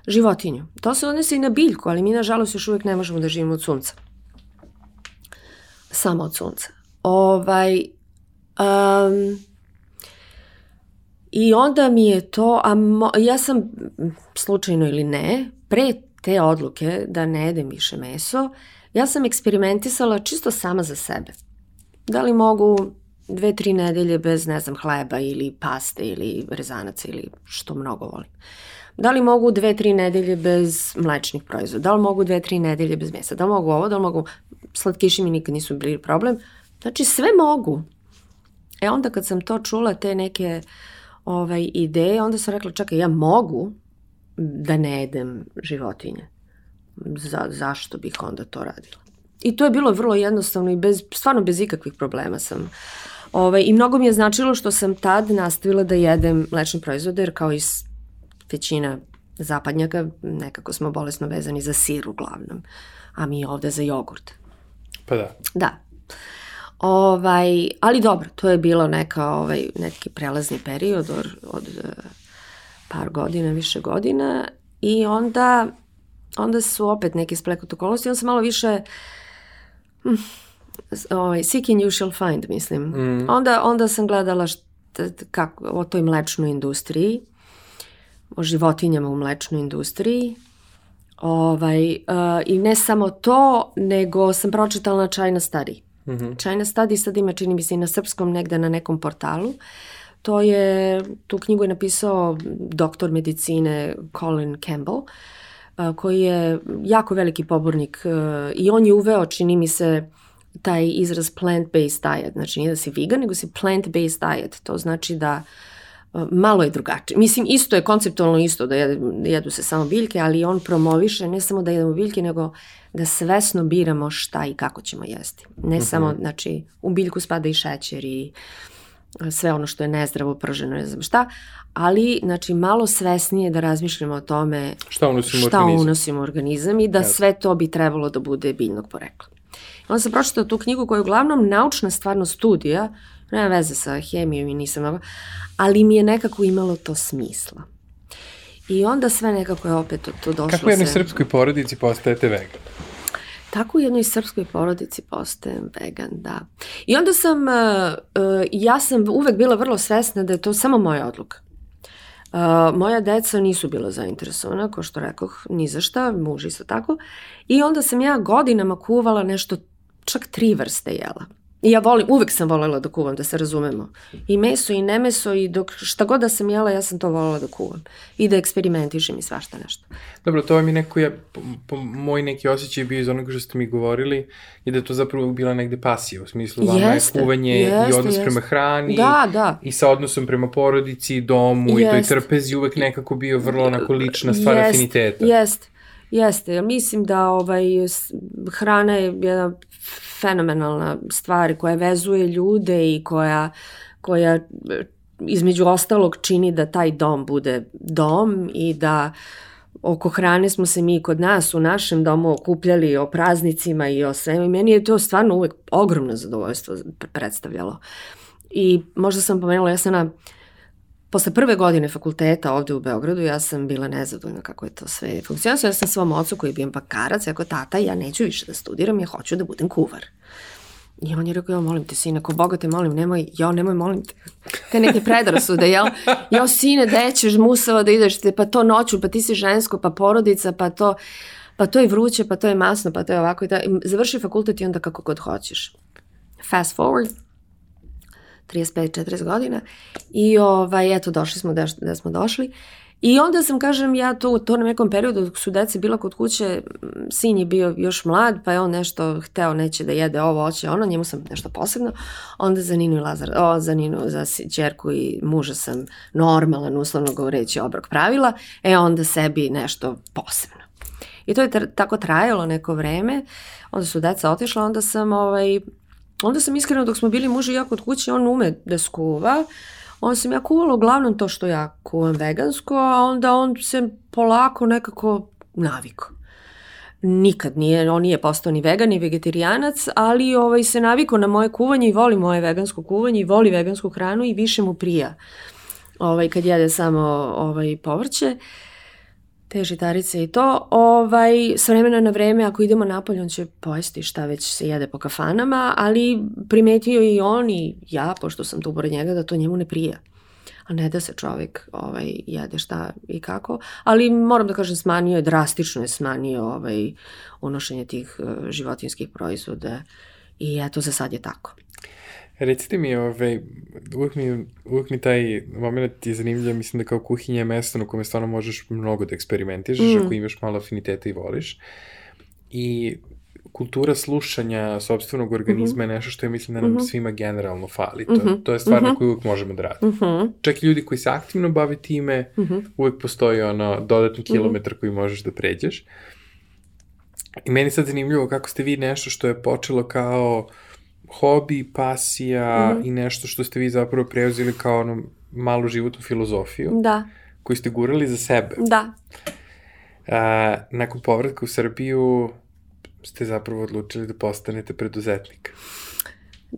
životinju. To se odnosi i na biljku, ali mi, nažalost, još uvijek ne možemo da živimo od sunca. Samo od sunca. Ovaj, um, I onda mi je to, a mo, ja sam, slučajno ili ne, pre te odluke da ne jedem više meso, ja sam eksperimentisala čisto sama za sebe. Da li mogu dve, tri nedelje bez, ne znam, hleba ili paste ili rezanaca ili što mnogo volim. Da li mogu dve, tri nedelje bez mlečnih proizvoda? Da li mogu dve, tri nedelje bez mesa? Da li mogu ovo? Da li mogu... Slatkiši mi nikad nisu bili problem. Znači, sve mogu. E onda kad sam to čula, te neke ovaj, ideje, onda sam rekla, čekaj, ja mogu da ne jedem životinje. Za, zašto bih onda to radila? I to je bilo vrlo jednostavno i bez, stvarno bez ikakvih problema sam. Ovaj, I mnogo mi je značilo što sam tad nastavila da jedem mlečne proizvode, jer kao i većina zapadnjaka, nekako smo bolesno vezani za sir uglavnom, a mi ovde za jogurt. Pa da. Da. Ovaj, ali dobro, to je bilo neka, ovaj, neki prelazni period od, od eh, par godina, više godina i onda, onda su opet neke splekot okolosti, onda sam malo više hm, ovaj, seeking you shall find, mislim. Mm. Onda, onda sam gledala šta, kako, o toj mlečnoj industriji, o životinjama u mlečnoj industriji, Ovaj, uh, I ne samo to, nego sam pročitala China Study. Mm -hmm. China Study sad ima, čini mi se, i na srpskom negde na nekom portalu. To je, tu knjigu je napisao doktor medicine Colin Campbell, uh, koji je jako veliki pobornik uh, i on je uveo, čini mi se, taj izraz plant-based diet. Znači nije da si vegan, nego si plant-based diet. To znači da uh, malo je drugačije. Mislim, isto je konceptualno isto da jedu, se samo biljke, ali on promoviše ne samo da jedemo biljke, nego da svesno biramo šta i kako ćemo jesti. Ne uh mhm. -huh. samo, znači, u biljku spada i šećer i sve ono što je nezdravo, prženo, ne znam šta, ali, znači, malo svesnije da razmišljamo o tome šta unosimo, šta organizam. unosimo u organizam i da ja. sve to bi trebalo da bude biljnog porekla. Onda sam pročitao tu knjigu koja je uglavnom naučna stvarno studija, nema veze sa hemijom i nisam mnogo, ali mi je nekako imalo to smisla. I onda sve nekako je opet to došlo. Kako jednoj se... srpskoj porodici postajete vegan? Tako u jednoj srpskoj porodici postajem vegan, da. I onda sam, uh, uh, ja sam uvek bila vrlo svesna da je to samo moja odluka. Uh, moja deca nisu bila zainteresovana, ko što rekoh, ni za šta, muž isto tako. I onda sam ja godinama kuvala nešto, čak tri vrste jela. I ja volim, uvek sam volela da kuvam, da se razumemo. I meso i nemeso i dok šta god da sam jela, ja sam to volela da kuvam. I da eksperimentišem i svašta nešto. Dobro, to mi neko je, po, po, moj neki osjećaj bio iz onoga što ste mi govorili, i da je to zapravo bila negde pasija, u smislu vama jeste, je kuvanje jeste, i odnos jeste. prema hrani. Da, da. I sa odnosom prema porodici, domu jeste. i toj trpezi uvek nekako bio vrlo onako lična stvar jest, afiniteta. Jeste, jeste. Mislim da ovaj, hrana je jedna fenomenalna stvar koja vezuje ljude i koja, koja između ostalog čini da taj dom bude dom i da oko hrane smo se mi kod nas u našem domu okupljali o praznicima i o svemu i meni je to stvarno uvek ogromno zadovoljstvo predstavljalo. I možda sam pomenula, ja sam na Posle prve godine fakulteta ovde u Beogradu ja sam bila nezadovoljna kako je to sve funkcionisalo. Ja sam svom ocu koji je bio pakarac, rekao tata ja neću više da studiram, ja hoću da budem kuvar. I on je rekao, ja molim te sine, ako Boga te molim, nemoj, ja nemoj molim te. Te neke predrasude, jel? Ja sine, gde ćeš musava da ideš, te, pa to noću, pa ti si žensko, pa porodica, pa to, pa to je vruće, pa to je masno, pa to je ovako i da. Završi fakultet i onda kako god hoćeš. Fast forward, 35-40 godina i ovaj, eto, došli smo da, da smo došli. I onda sam, kažem, ja to, to na nekom periodu dok su deca bila kod kuće, sin je bio još mlad, pa je on nešto hteo, neće da jede ovo, hoće ono, njemu sam nešto posebno. Onda za Ninu i Lazar, o, za Ninu, za čerku i muža sam normalan, uslovno govoreći, obrok pravila, e onda sebi nešto posebno. I to je tako trajalo neko vreme, onda su deca otišla, onda sam ovaj, Onda sam iskreno dok smo bili muž i ja kod kuće, on ume da skuva, onda sam ja kuvala uglavnom to što ja kuvam vegansko, a onda on se polako nekako naviko. Nikad nije, on nije postao ni vegan ni vegetarijanac, ali ovaj, se naviko na moje kuvanje i voli moje vegansko kuvanje i voli vegansku hranu i više mu prija ovaj, kad jede samo ovaj, povrće. Uh, te žitarice i to, ovaj, s vremena na vreme, ako idemo napolje, on će pojesti šta već se jede po kafanama, ali primetio i on i ja, pošto sam tu pored njega, da to njemu ne prija. A ne da se čovjek ovaj, jede šta i kako, ali moram da kažem smanio je, drastično je smanio ovaj, unošenje tih uh, životinskih proizvoda i eto za sad je tako. Recite mi, ovaj, uvek mi, uvek mi taj moment je zanimljiv, mislim da kao kuhinja je mesto na kome stvarno možeš mnogo da eksperimentišeš, mm. ako imaš malo afiniteta i voliš. I kultura slušanja sobstvenog organizma mm -hmm. je nešto što je mislim da nam mm -hmm. svima generalno fali. To, mm -hmm. to je stvar mm -hmm. na mhm. koju uvek možemo da radimo. Mm -hmm. Čak i ljudi koji se aktivno bave time, mm -hmm. uvek postoji ono dodatni kilometar mm -hmm. koji možeš da pređeš. I meni sad zanimljivo kako ste vi nešto što je počelo kao hobi, pasija mm -hmm. i nešto što ste vi zapravo preuzeli kao ono malu životnu filozofiju. Da. Koju ste gurali za sebe. Da. A, nakon povratka u Srbiju ste zapravo odlučili da postanete preduzetnik.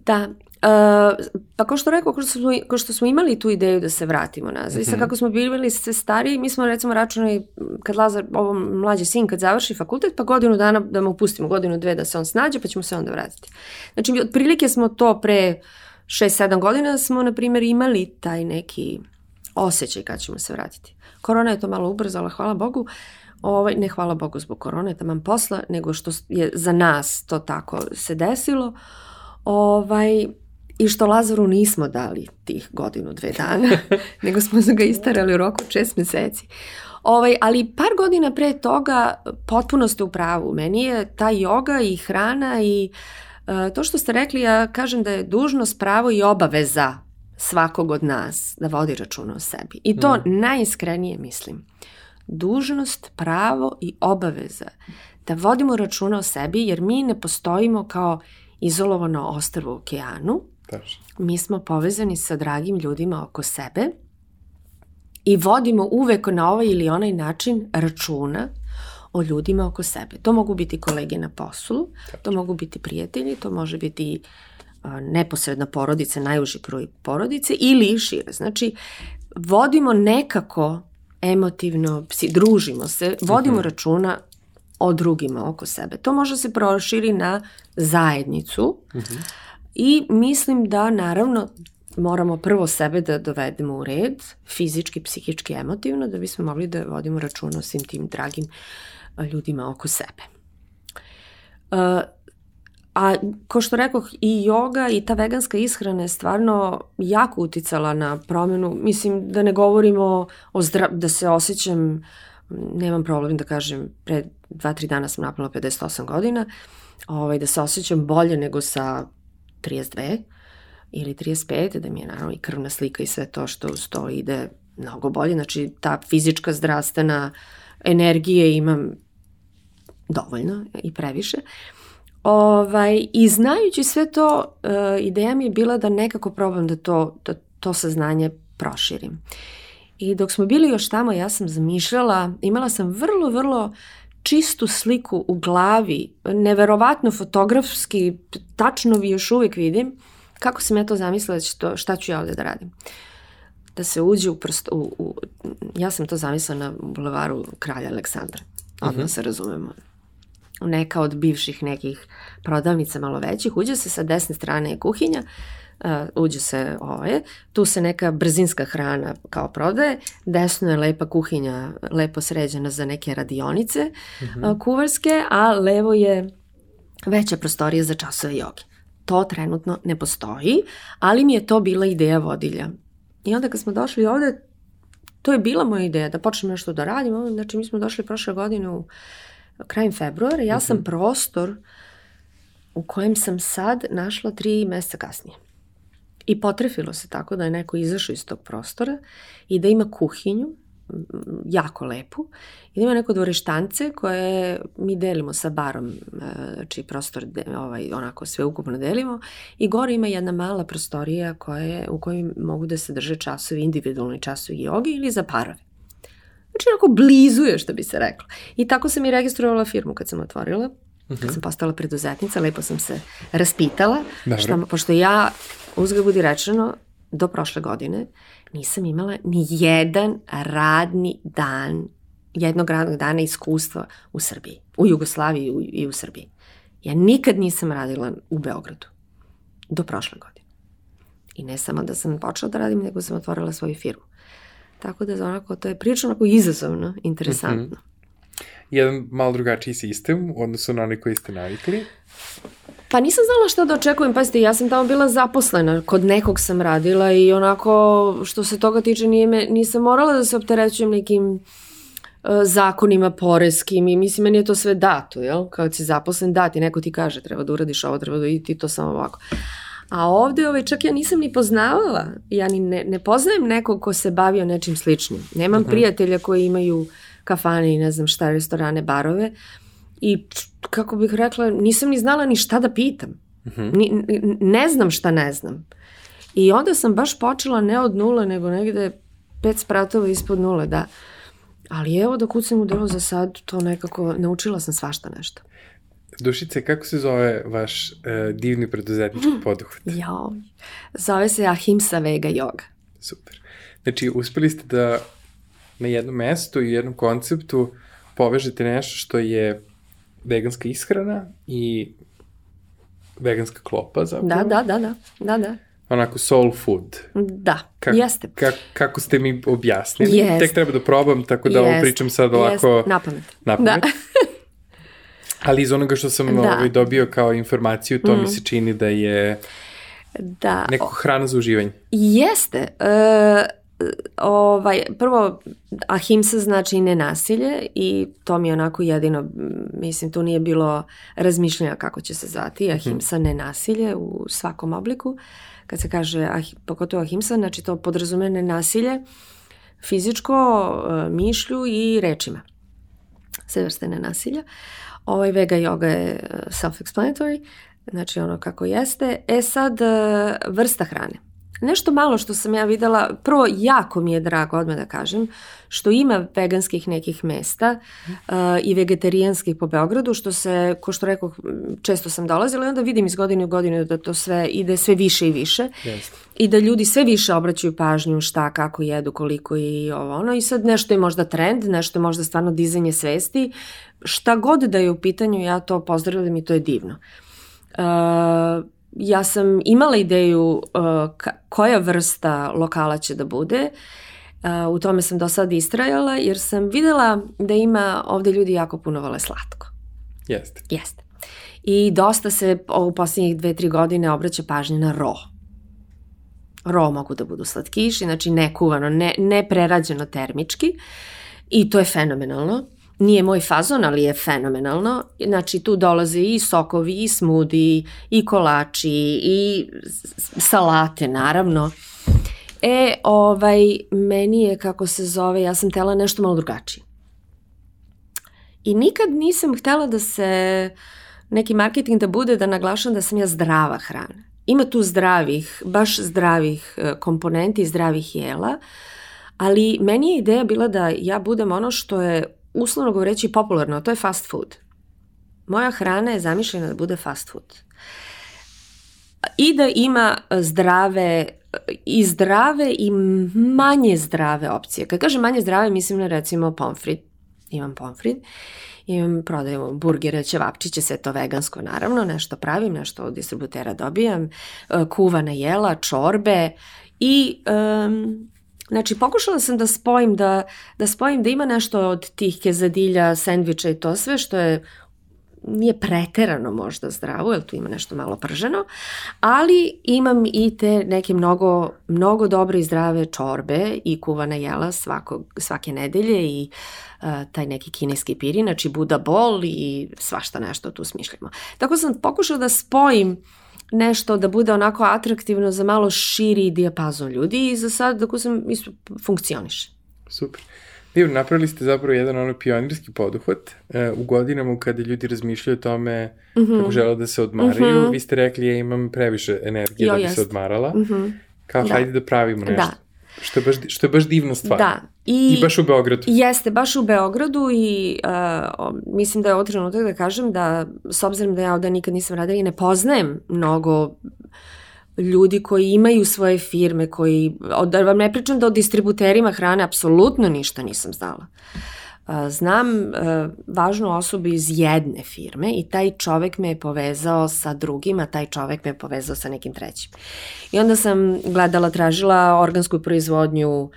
Da, Uh, pa kao što rekao, kao što, smo, kao što smo imali tu ideju da se vratimo nazad. Mm -hmm. I sad mhm. kako smo bili sve stariji, mi smo recimo računali kad Lazar, ovo mlađi sin, kad završi fakultet, pa godinu dana da mu pustimo, godinu dve da se on snađe, pa ćemo se onda vratiti. Znači, otprilike smo to pre 6-7 godina smo, na primjer, imali taj neki osjećaj kad ćemo se vratiti. Korona je to malo ubrzala, hvala Bogu. Ovaj, ne hvala Bogu zbog korone, taman posla, nego što je za nas to tako se desilo. Ovaj, I što Lazaru nismo dali tih godinu, dve dana, nego smo ga istarali u roku šest meseci. Ovaj, ali par godina pre toga potpuno ste u pravu. Meni je ta joga i hrana i uh, to što ste rekli, ja kažem da je dužnost, pravo i obaveza svakog od nas da vodi računa o sebi. I to mm. najiskrenije mislim. Dužnost, pravo i obaveza da vodimo računa o sebi jer mi ne postojimo kao izolovano ostrvo u okeanu, Tačno. Mi smo povezani sa dragim ljudima oko sebe i vodimo uvek na ovaj ili onaj način računa o ljudima oko sebe. To mogu biti kolege na poslu, Tačno. to mogu biti prijatelji, to može biti a, neposredna porodica, najuži kroj porodice ili šire. Znači, vodimo nekako emotivno, psi, družimo se, vodimo mhm. računa o drugima oko sebe. To može se proširi na zajednicu, uh mhm. -huh I mislim da naravno moramo prvo sebe da dovedemo u red, fizički, psihički, emotivno, da bismo mogli da vodimo račun o svim tim dragim ljudima oko sebe. Uh, a ko što rekoh, i joga i ta veganska ishrana je stvarno jako uticala na promenu. Mislim da ne govorimo o zdra da se osjećam, nemam problem da kažem, pre 2-3 dana sam napala 58 godina, ovaj, da se osjećam bolje nego sa 32 ili 35, da mi je naravno i krvna slika i sve to što uz to ide mnogo bolje. Znači ta fizička zdravstvena energije imam dovoljno i previše. Ovaj, I znajući sve to, uh, ideja mi je bila da nekako probam da to, da to saznanje proširim. I dok smo bili još tamo, ja sam zamišljala, imala sam vrlo, vrlo čistu sliku u glavi, neverovatno fotografski, tačno vi još uvijek vidim, kako sam ja to zamislila, što, šta ću ja ovde da radim. Da se uđe u prst, u, u, ja sam to zamislila na bulevaru kralja Aleksandra, odmah uh mhm. -huh. se razumemo. Neka od bivših nekih prodavnica malo većih, uđe se sa desne strane je kuhinja, uh, uh, uđe se ovaj, tu se neka brzinska hrana kao prodaje, desno je lepa kuhinja, lepo sređena za neke radionice uh -huh. uh, kuvarske, a levo je veća prostorija za časove joge. To trenutno ne postoji, ali mi je to bila ideja vodilja. I onda kad smo došli ovde, to je bila moja ideja da počnem nešto da radim. Znači mi smo došli prošle godine u krajem februara, ja sam uh mhm. -huh. prostor u kojem sam sad našla tri meseca kasnije. I potrefilo se tako da je neko izašao iz tog prostora i da ima kuhinju, jako lepu, i da ima neko dvorištance koje mi delimo sa barom, čiji prostor ovaj, onako sve ukupno delimo, i gore ima jedna mala prostorija koje, u kojoj mogu da se drže časovi, individualni časovi jogi ili za parove. Znači, onako blizu je, što bi se reklo. I tako sam i registrovala firmu kad sam otvorila, kad uh -huh. sam postala preduzetnica, lepo sam se raspitala, šta, pošto ja uzgled budi rečeno, do prošle godine nisam imala ni jedan radni dan, jednog radnog dana iskustva u Srbiji, u Jugoslaviji i u Srbiji. Ja nikad nisam radila u Beogradu. Do prošle godine. I ne samo da sam počela da radim, nego sam otvorila svoju firmu. Tako da onako, to je prilično onako izazovno, interesantno. Mm -hmm. Jedan malo drugačiji sistem u odnosu na oni koji ste navikli. Pa nisam znala šta da očekujem, pazite, ja sam tamo bila zaposlena, kod nekog sam radila i onako, što se toga tiče, nije me, nisam morala da se opterećujem nekim uh, zakonima poreskim i mislim, meni je to sve dato, jel? Kao si zaposlen, dati, neko ti kaže, treba da uradiš ovo, treba da i ti to samo ovako. A ovde, ovaj, čak ja nisam ni poznavala, ja ni ne, ne poznajem nekog ko se bavio nečim sličnim. Nemam uh mhm. -huh. prijatelja koji imaju kafane i ne znam šta, restorane, barove. I kako bih rekla, nisam ni znala ni šta da pitam. Uh -huh. ni, ne znam šta ne znam. I onda sam baš počela ne od nule, nego negde pet spratova ispod nule, da. Ali evo da kucam u delo za sad, to nekako, naučila sam svašta nešto. Dušice, kako se zove vaš uh, divni preduzetnički poduhvat? Jao, zove se Ahimsa Vega Yoga. Super. Znači, uspeli ste da na jednom mestu i jednom konceptu povežete nešto što je veganska ishrana i veganska klopa zapravo. Da, da, da, da, da, da. Onako soul food. Da, Kak, jeste. Kak, kako ste mi objasnili. Jest. Tek treba da probam, tako da Jest. ovo pričam sad ovako... Jest. Na pamet. Na pamet. Da. Ali iz onoga što sam Da. ovaj, dobio kao informaciju, to mi se čini da je da. neko hrana za uživanje. Jeste. E, ovaj, prvo, ahimsa znači nenasilje i to mi je onako jedino, mislim, tu nije bilo razmišljanja kako će se zvati. Ahimsa nenasilje u svakom obliku. Kad se kaže, ah, pogotovo ahimsa, znači to podrazume nenasilje fizičko, e, mišlju i rečima. Sve vrste nenasilja. Ovaj vega yoga je e, self-explanatory, znači ono kako jeste. E sad, e, vrsta hrane. Nešto malo što sam ja videla, prvo jako mi je drago odmah da kažem, što ima veganskih nekih mesta uh, i vegetarijanskih po Beogradu, što se, ko što rekao, često sam dolazila i onda vidim iz godine u godinu da to sve ide sve više i više Jeste. i da ljudi sve više obraćaju pažnju šta, kako jedu, koliko i ovo ono i sad nešto je možda trend, nešto je možda stvarno dizanje svesti, šta god da je u pitanju ja to pozdravljam i to je divno. Uh, ja sam imala ideju uh, koja vrsta lokala će da bude. Uh, u tome sam do sada istrajala jer sam videla da ima ovde ljudi jako puno vole slatko. Jeste. Jeste. I dosta se u posljednjih dve, tri godine obraća pažnje na ro. Ro mogu da budu slatkiši, znači ne kuvano, ne, ne prerađeno termički i to je fenomenalno. Nije moj fazon, ali je fenomenalno. Znači tu dolaze i sokovi, i smudi, i kolači, i salate naravno. E, ovaj, meni je, kako se zove, ja sam tela nešto malo drugačije. I nikad nisam htela da se neki marketing da bude da naglašam da sam ja zdrava hrana. Ima tu zdravih, baš zdravih e, komponenti zdravih jela, ali meni je ideja bila da ja budem ono što je uslovno govoreći popularno, to je fast food. Moja hrana je zamišljena da bude fast food. I da ima zdrave i zdrave i manje zdrave opcije. Kad kažem manje zdrave, mislim na recimo pomfrit. Imam pomfrit, imam, prodajemo burgere, ćevapčiće, sve to vegansko naravno, nešto pravim, nešto od distributera dobijam, e, kuvana jela, čorbe i um, Znači, pokušala sam da spojim da, da spojim da ima nešto od tih kezadilja, sendviča i to sve što je nije preterano možda zdravo, jer tu ima nešto malo prženo, ali imam i te neke mnogo, mnogo dobre i zdrave čorbe i kuvana jela svakog, svake nedelje i uh, taj neki kineski piri, znači Buda bol i svašta nešto tu smišljamo. Tako sam pokušala da spojim nešto da bude onako atraktivno za malo širi dijapazon ljudi i za sad dok sam isto funkcioniše. Super. Divno, napravili ste zapravo jedan ono pionirski poduhvat e, u godinama kada ljudi razmišljaju o tome mm. -hmm. kako žele da se odmaraju. Mm -hmm. Vi ste rekli ja imam previše energije Jo, da bi jest. se odmarala. Mm -hmm. Kao Da. hajde da pravimo nešto. Da. Što, je baš, što je baš divna stvar. Da. I, I baš u Beogradu. Jeste, baš u Beogradu i uh, mislim da je ovo trenutak da kažem da s obzirom da ja ovde nikad nisam radila i ne poznajem mnogo ljudi koji imaju svoje firme, koji, od- da vam ne pričam da o distributerima hrane apsolutno ništa nisam znala. Uh, Znam uh, važnu osobu iz jedne firme i taj čovek me je povezao sa drugim, a taj čovek me je povezao sa nekim trećim. I onda sam gledala, tražila organsku proizvodnju uh,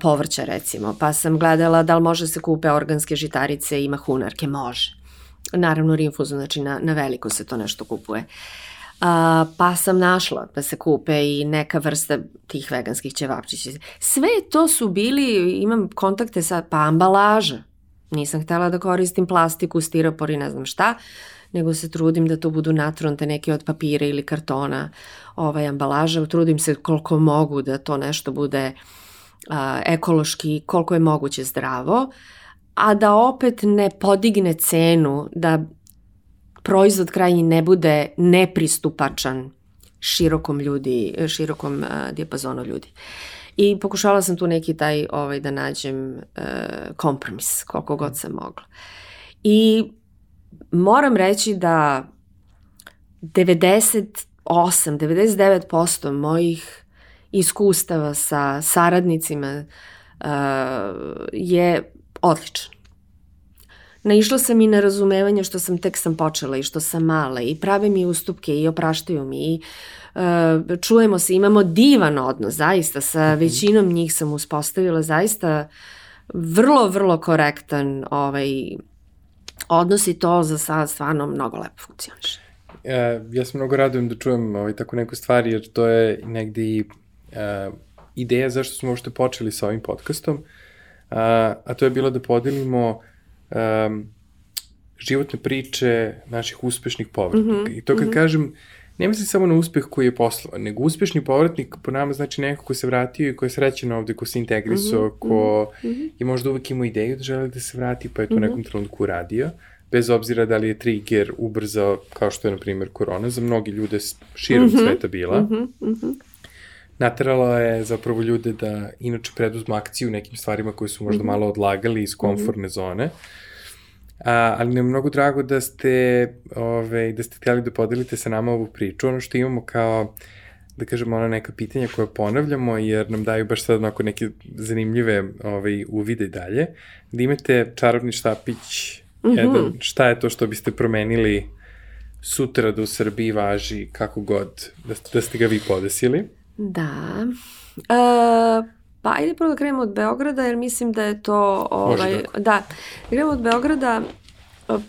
povrća recimo, pa sam gledala da li može se kupe organske žitarice i mahunarke, može. Naravno rinfuzu, znači na, na veliko se to nešto kupuje. A, pa sam našla da se kupe i neka vrsta tih veganskih ćevapčića. Sve to su bili, imam kontakte sa, pa ambalaža. Nisam htela da koristim plastiku, stiropor i ne znam šta, nego se trudim da to budu natronte neke od papira ili kartona ovaj, ambalaža. Trudim se koliko mogu da to nešto bude a, ekološki, koliko je moguće zdravo, a da opet ne podigne cenu da proizvod krajnji ne bude nepristupačan širokom ljudi, širokom uh, dijapazonu ljudi. I pokušala sam tu neki taj ovaj da nađem uh, kompromis koliko god sam mogla. I moram reći da 98, 99% mojih iskustava sa saradnicima uh, je odličan. Naišla sam i na razumevanje što sam tek sam počela i što sam mala i prave mi ustupke i opraštaju mi i uh, čujemo se, imamo divan odnos zaista sa mhm. većinom njih sam uspostavila zaista vrlo, vrlo korektan ovaj, odnos i to za sad stvarno mnogo lepo funkcioniše. E, ja se mnogo radujem da čujem ovaj, tako neku stvar, jer to je negde i e, ideja zašto smo uopšte počeli sa ovim podcastom, a, a to je bilo da podelimo um, životne priče naših uspešnih povratnika. Mm -hmm. I to kad mm -hmm. kažem, ne mislim samo na uspeh koji je poslao, nego uspešni povratnik po nama znači neko ko se vratio i ko je srećen ovde, ko se integrisao, mm -hmm. ko mm -hmm. je možda uvek imao ideju da želi da se vrati, pa je to mm -hmm. nekom trenutku uradio bez obzira da li je trigger ubrzao, kao što je, na primjer, korona, za mnogi ljude širom mm -hmm. sveta bila. Mm -hmm. Mm -hmm. Naterala je zapravo ljude da inače preduzmu akciju nekim stvarima koje su možda -hmm. malo odlagali iz komfortne mm -hmm. zone. A, ali nam je mnogo drago da ste, ove, da ste htjeli da podelite sa nama ovu priču. Ono što imamo kao, da kažemo, ona neka pitanja koja ponavljamo, jer nam daju baš sad onako neke zanimljive ove, uvide dalje. Da imate čarobni štapić, mm -hmm. jedan, šta je to što biste promenili sutra da u Srbiji važi kako god da, da ste ga vi podesili? Da. Uh, pa ajde prvo da krenemo od Beograda, jer mislim da je to... Ovaj, da. da, krenemo od Beograda,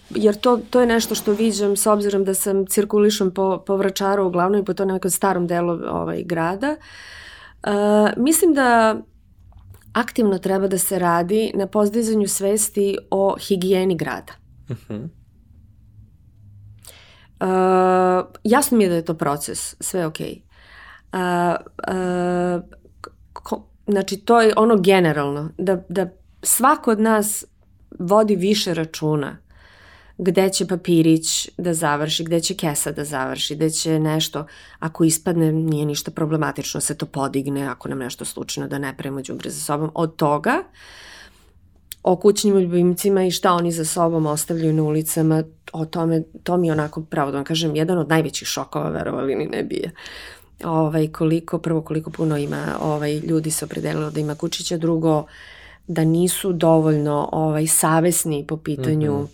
jer to, to je nešto što viđam s obzirom da sam cirkulišem po, po Vračaru uglavnom i po to nekom starom delu ovaj, grada. Uh, mislim da aktivno treba da se radi na pozdizanju svesti o higijeni grada. Uh -huh. Uh, jasno mi je da je to proces, sve okej. A, a, ko, znači to je ono generalno, da, da svako od nas vodi više računa gde će papirić da završi, gde će kesa da završi, gde će nešto, ako ispadne nije ništa problematično, se to podigne, ako nam nešto slučajno da ne prema džubre za sobom. Od toga, o kućnim ljubimcima i šta oni za sobom ostavljaju na ulicama, o tome, to mi je onako, pravo da vam kažem, jedan od najvećih šokova, verovali ni ne bije. Ovaj, koliko, prvo koliko puno ima ovaj, ljudi se opredelilo da ima kučića, drugo da nisu dovoljno ovaj, savesni po pitanju mm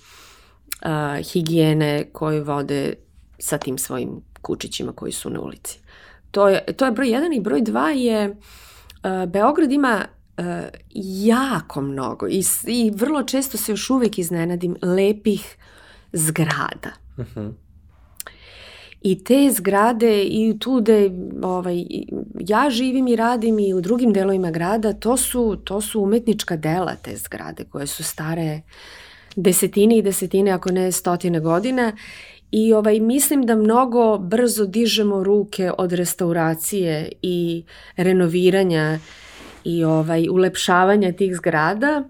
-hmm. uh, higijene koje vode sa tim svojim kučićima koji su na ulici. To je, to je broj jedan i broj dva je uh, Beograd ima uh, jako mnogo i, i vrlo često se još uvek iznenadim lepih zgrada. Mm -hmm. I te zgrade i tu da ovaj, ja živim i radim i u drugim delovima grada, to su, to su umetnička dela te zgrade koje su stare desetine i desetine, ako ne stotine godina. I ovaj, mislim da mnogo brzo dižemo ruke od restauracije i renoviranja i ovaj, ulepšavanja tih zgrada.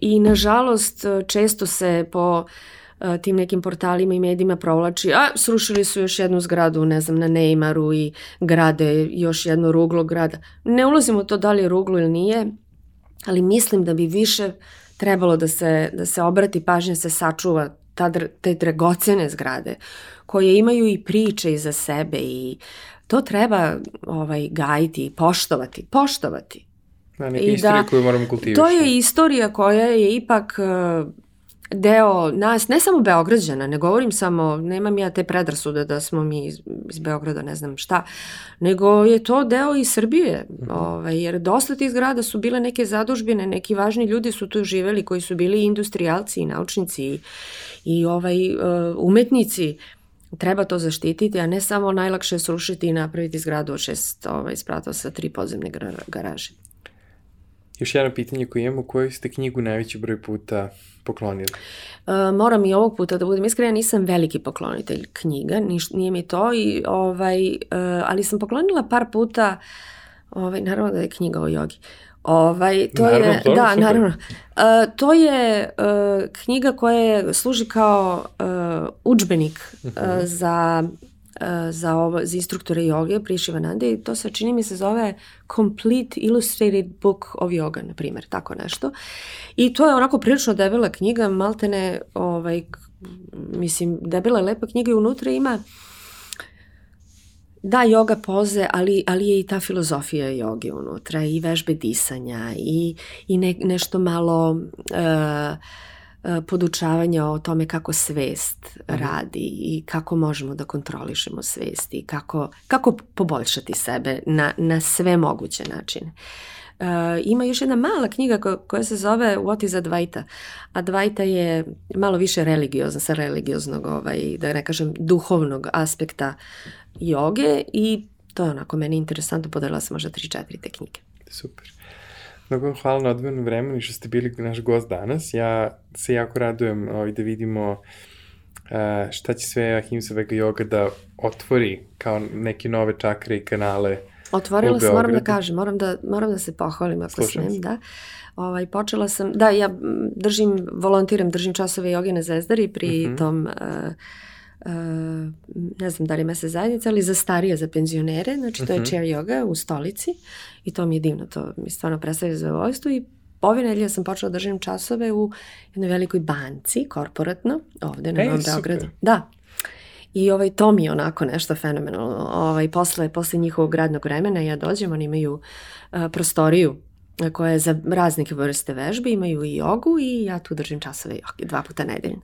I nažalost često se po uh, tim nekim portalima i medijima provlači, a srušili su još jednu zgradu, ne znam, na Neymaru i grade još jedno ruglo grada. Ne ulazimo u to da li je ruglo ili nije, ali mislim da bi više trebalo da se, da se obrati pažnja, da se sačuva ta, te dragocene zgrade koje imaju i priče iza sebe i to treba ovaj, gajiti i poštovati, poštovati. Da, neka istorija da, koju moramo kultivirati. To je istorija koja je ipak deo nas, ne samo Beograđana, ne govorim samo, nemam ja te predrasude da smo mi iz, iz Beograda, ne znam šta, nego je to deo i Srbije, mm -hmm. ovaj, jer dosta tih zgrada su bile neke zadužbine, neki važni ljudi su tu živeli koji su bili industrijalci i naučnici i, i ovaj, uh, umetnici, treba to zaštititi, a ne samo najlakše srušiti i napraviti zgradu od šest ovaj, sprata sa tri podzemne garaže. Još jedno pitanje koje imamo, koju ste knjigu najveći broj puta poklonili? Uh, moram i ovog puta da budem iskrena, nisam veliki poklonitelj knjiga, niš, nije mi to, i, ovaj, uh, ali sam poklonila par puta, ovaj, naravno da je knjiga o jogi, Ovaj, to Naravno, je, to, da, super. naravno. Uh, to je uh, knjiga koja služi kao uh, udžbenik uh, za uh, za, ovo, za instruktore joge pri Shivanandi i to se čini mi se zove Complete Illustrated Book of Yoga, na primjer, tako nešto. I to je onako prilično debela knjiga, maltene, ovaj, mislim, debela je lepa knjiga i unutra ima da, joga poze, ali, ali je i ta filozofija joge unutra i vežbe disanja i, i ne, nešto malo uh, podučavanja o tome kako svest radi i kako možemo da kontrolišemo svest i kako, kako poboljšati sebe na, na sve moguće načine. Uh, ima još jedna mala knjiga ko, koja se zove What is Advaita. Advaita je malo više religiozna, sa religioznog, ovaj, da ne kažem, duhovnog aspekta joge i to je onako meni interesantno, podelila sam možda 3-4 te knjige. Super. Mnogo vam hvala na odvojenom vremenu i što ste bili naš gost danas. Ja se jako radujem ovaj, da vidimo uh, šta će sve Ahimsa Vega Yoga da otvori kao neke nove čakre i kanale. Otvorila sam, moram da kažem, moram da, moram da se pohvalim ako Slušam smem, se. da. Ovaj, počela sam, da, ja držim, volontiram, držim časove joge na Zvezdari pri Mhm. tom, uh, uh, ne znam da li ima se zajednica, ali za starije, za penzionere, znači to je Mhm. chair yoga u stolici i to mi je divno, to mi stvarno predstavlja zadovoljstvo i ove nedelje sam počela da držim časove u jednoj velikoj banci, korporatno, ovde na Novom. Beogradu. Da, I ovaj, to mi je onako nešto fenomenalno. Ovaj, posle, posle njihovog radnog vremena ja dođem, oni imaju a, prostoriju koja je za razne vrste vežbe, imaju i jogu i ja tu držim časove joge dva puta nedeljno.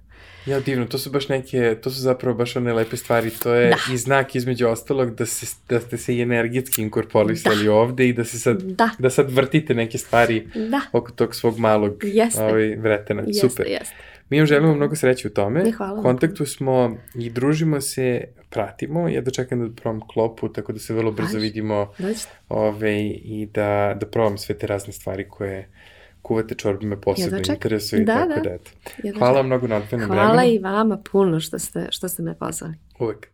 Ja, divno, to su baš neke, to su zapravo baš one lepe stvari, to je Da. i znak između ostalog da, se, da ste se i energetski inkorporisali ovde i da se sad, Da. da sad vrtite neke stvari Da, oko tog svog malog Jeste. ovaj, vretena. jeste, Super. jeste. Mi vam želimo mnogo sreće u tome. Ne, hvala kontaktu smo i družimo se, pratimo. Ja dočekam da probam klopu, tako da se vrlo brzo Važi. vidimo Dođite. ove, i da, da probam sve te razne stvari koje kuvate čorbe me posebno čekam. interesuju. i Da, tako da. da, eto. Jedva Hvala mnogo na odvojenom Hvala vremenu. i vama puno što ste, što ste me pozvali. Uvek.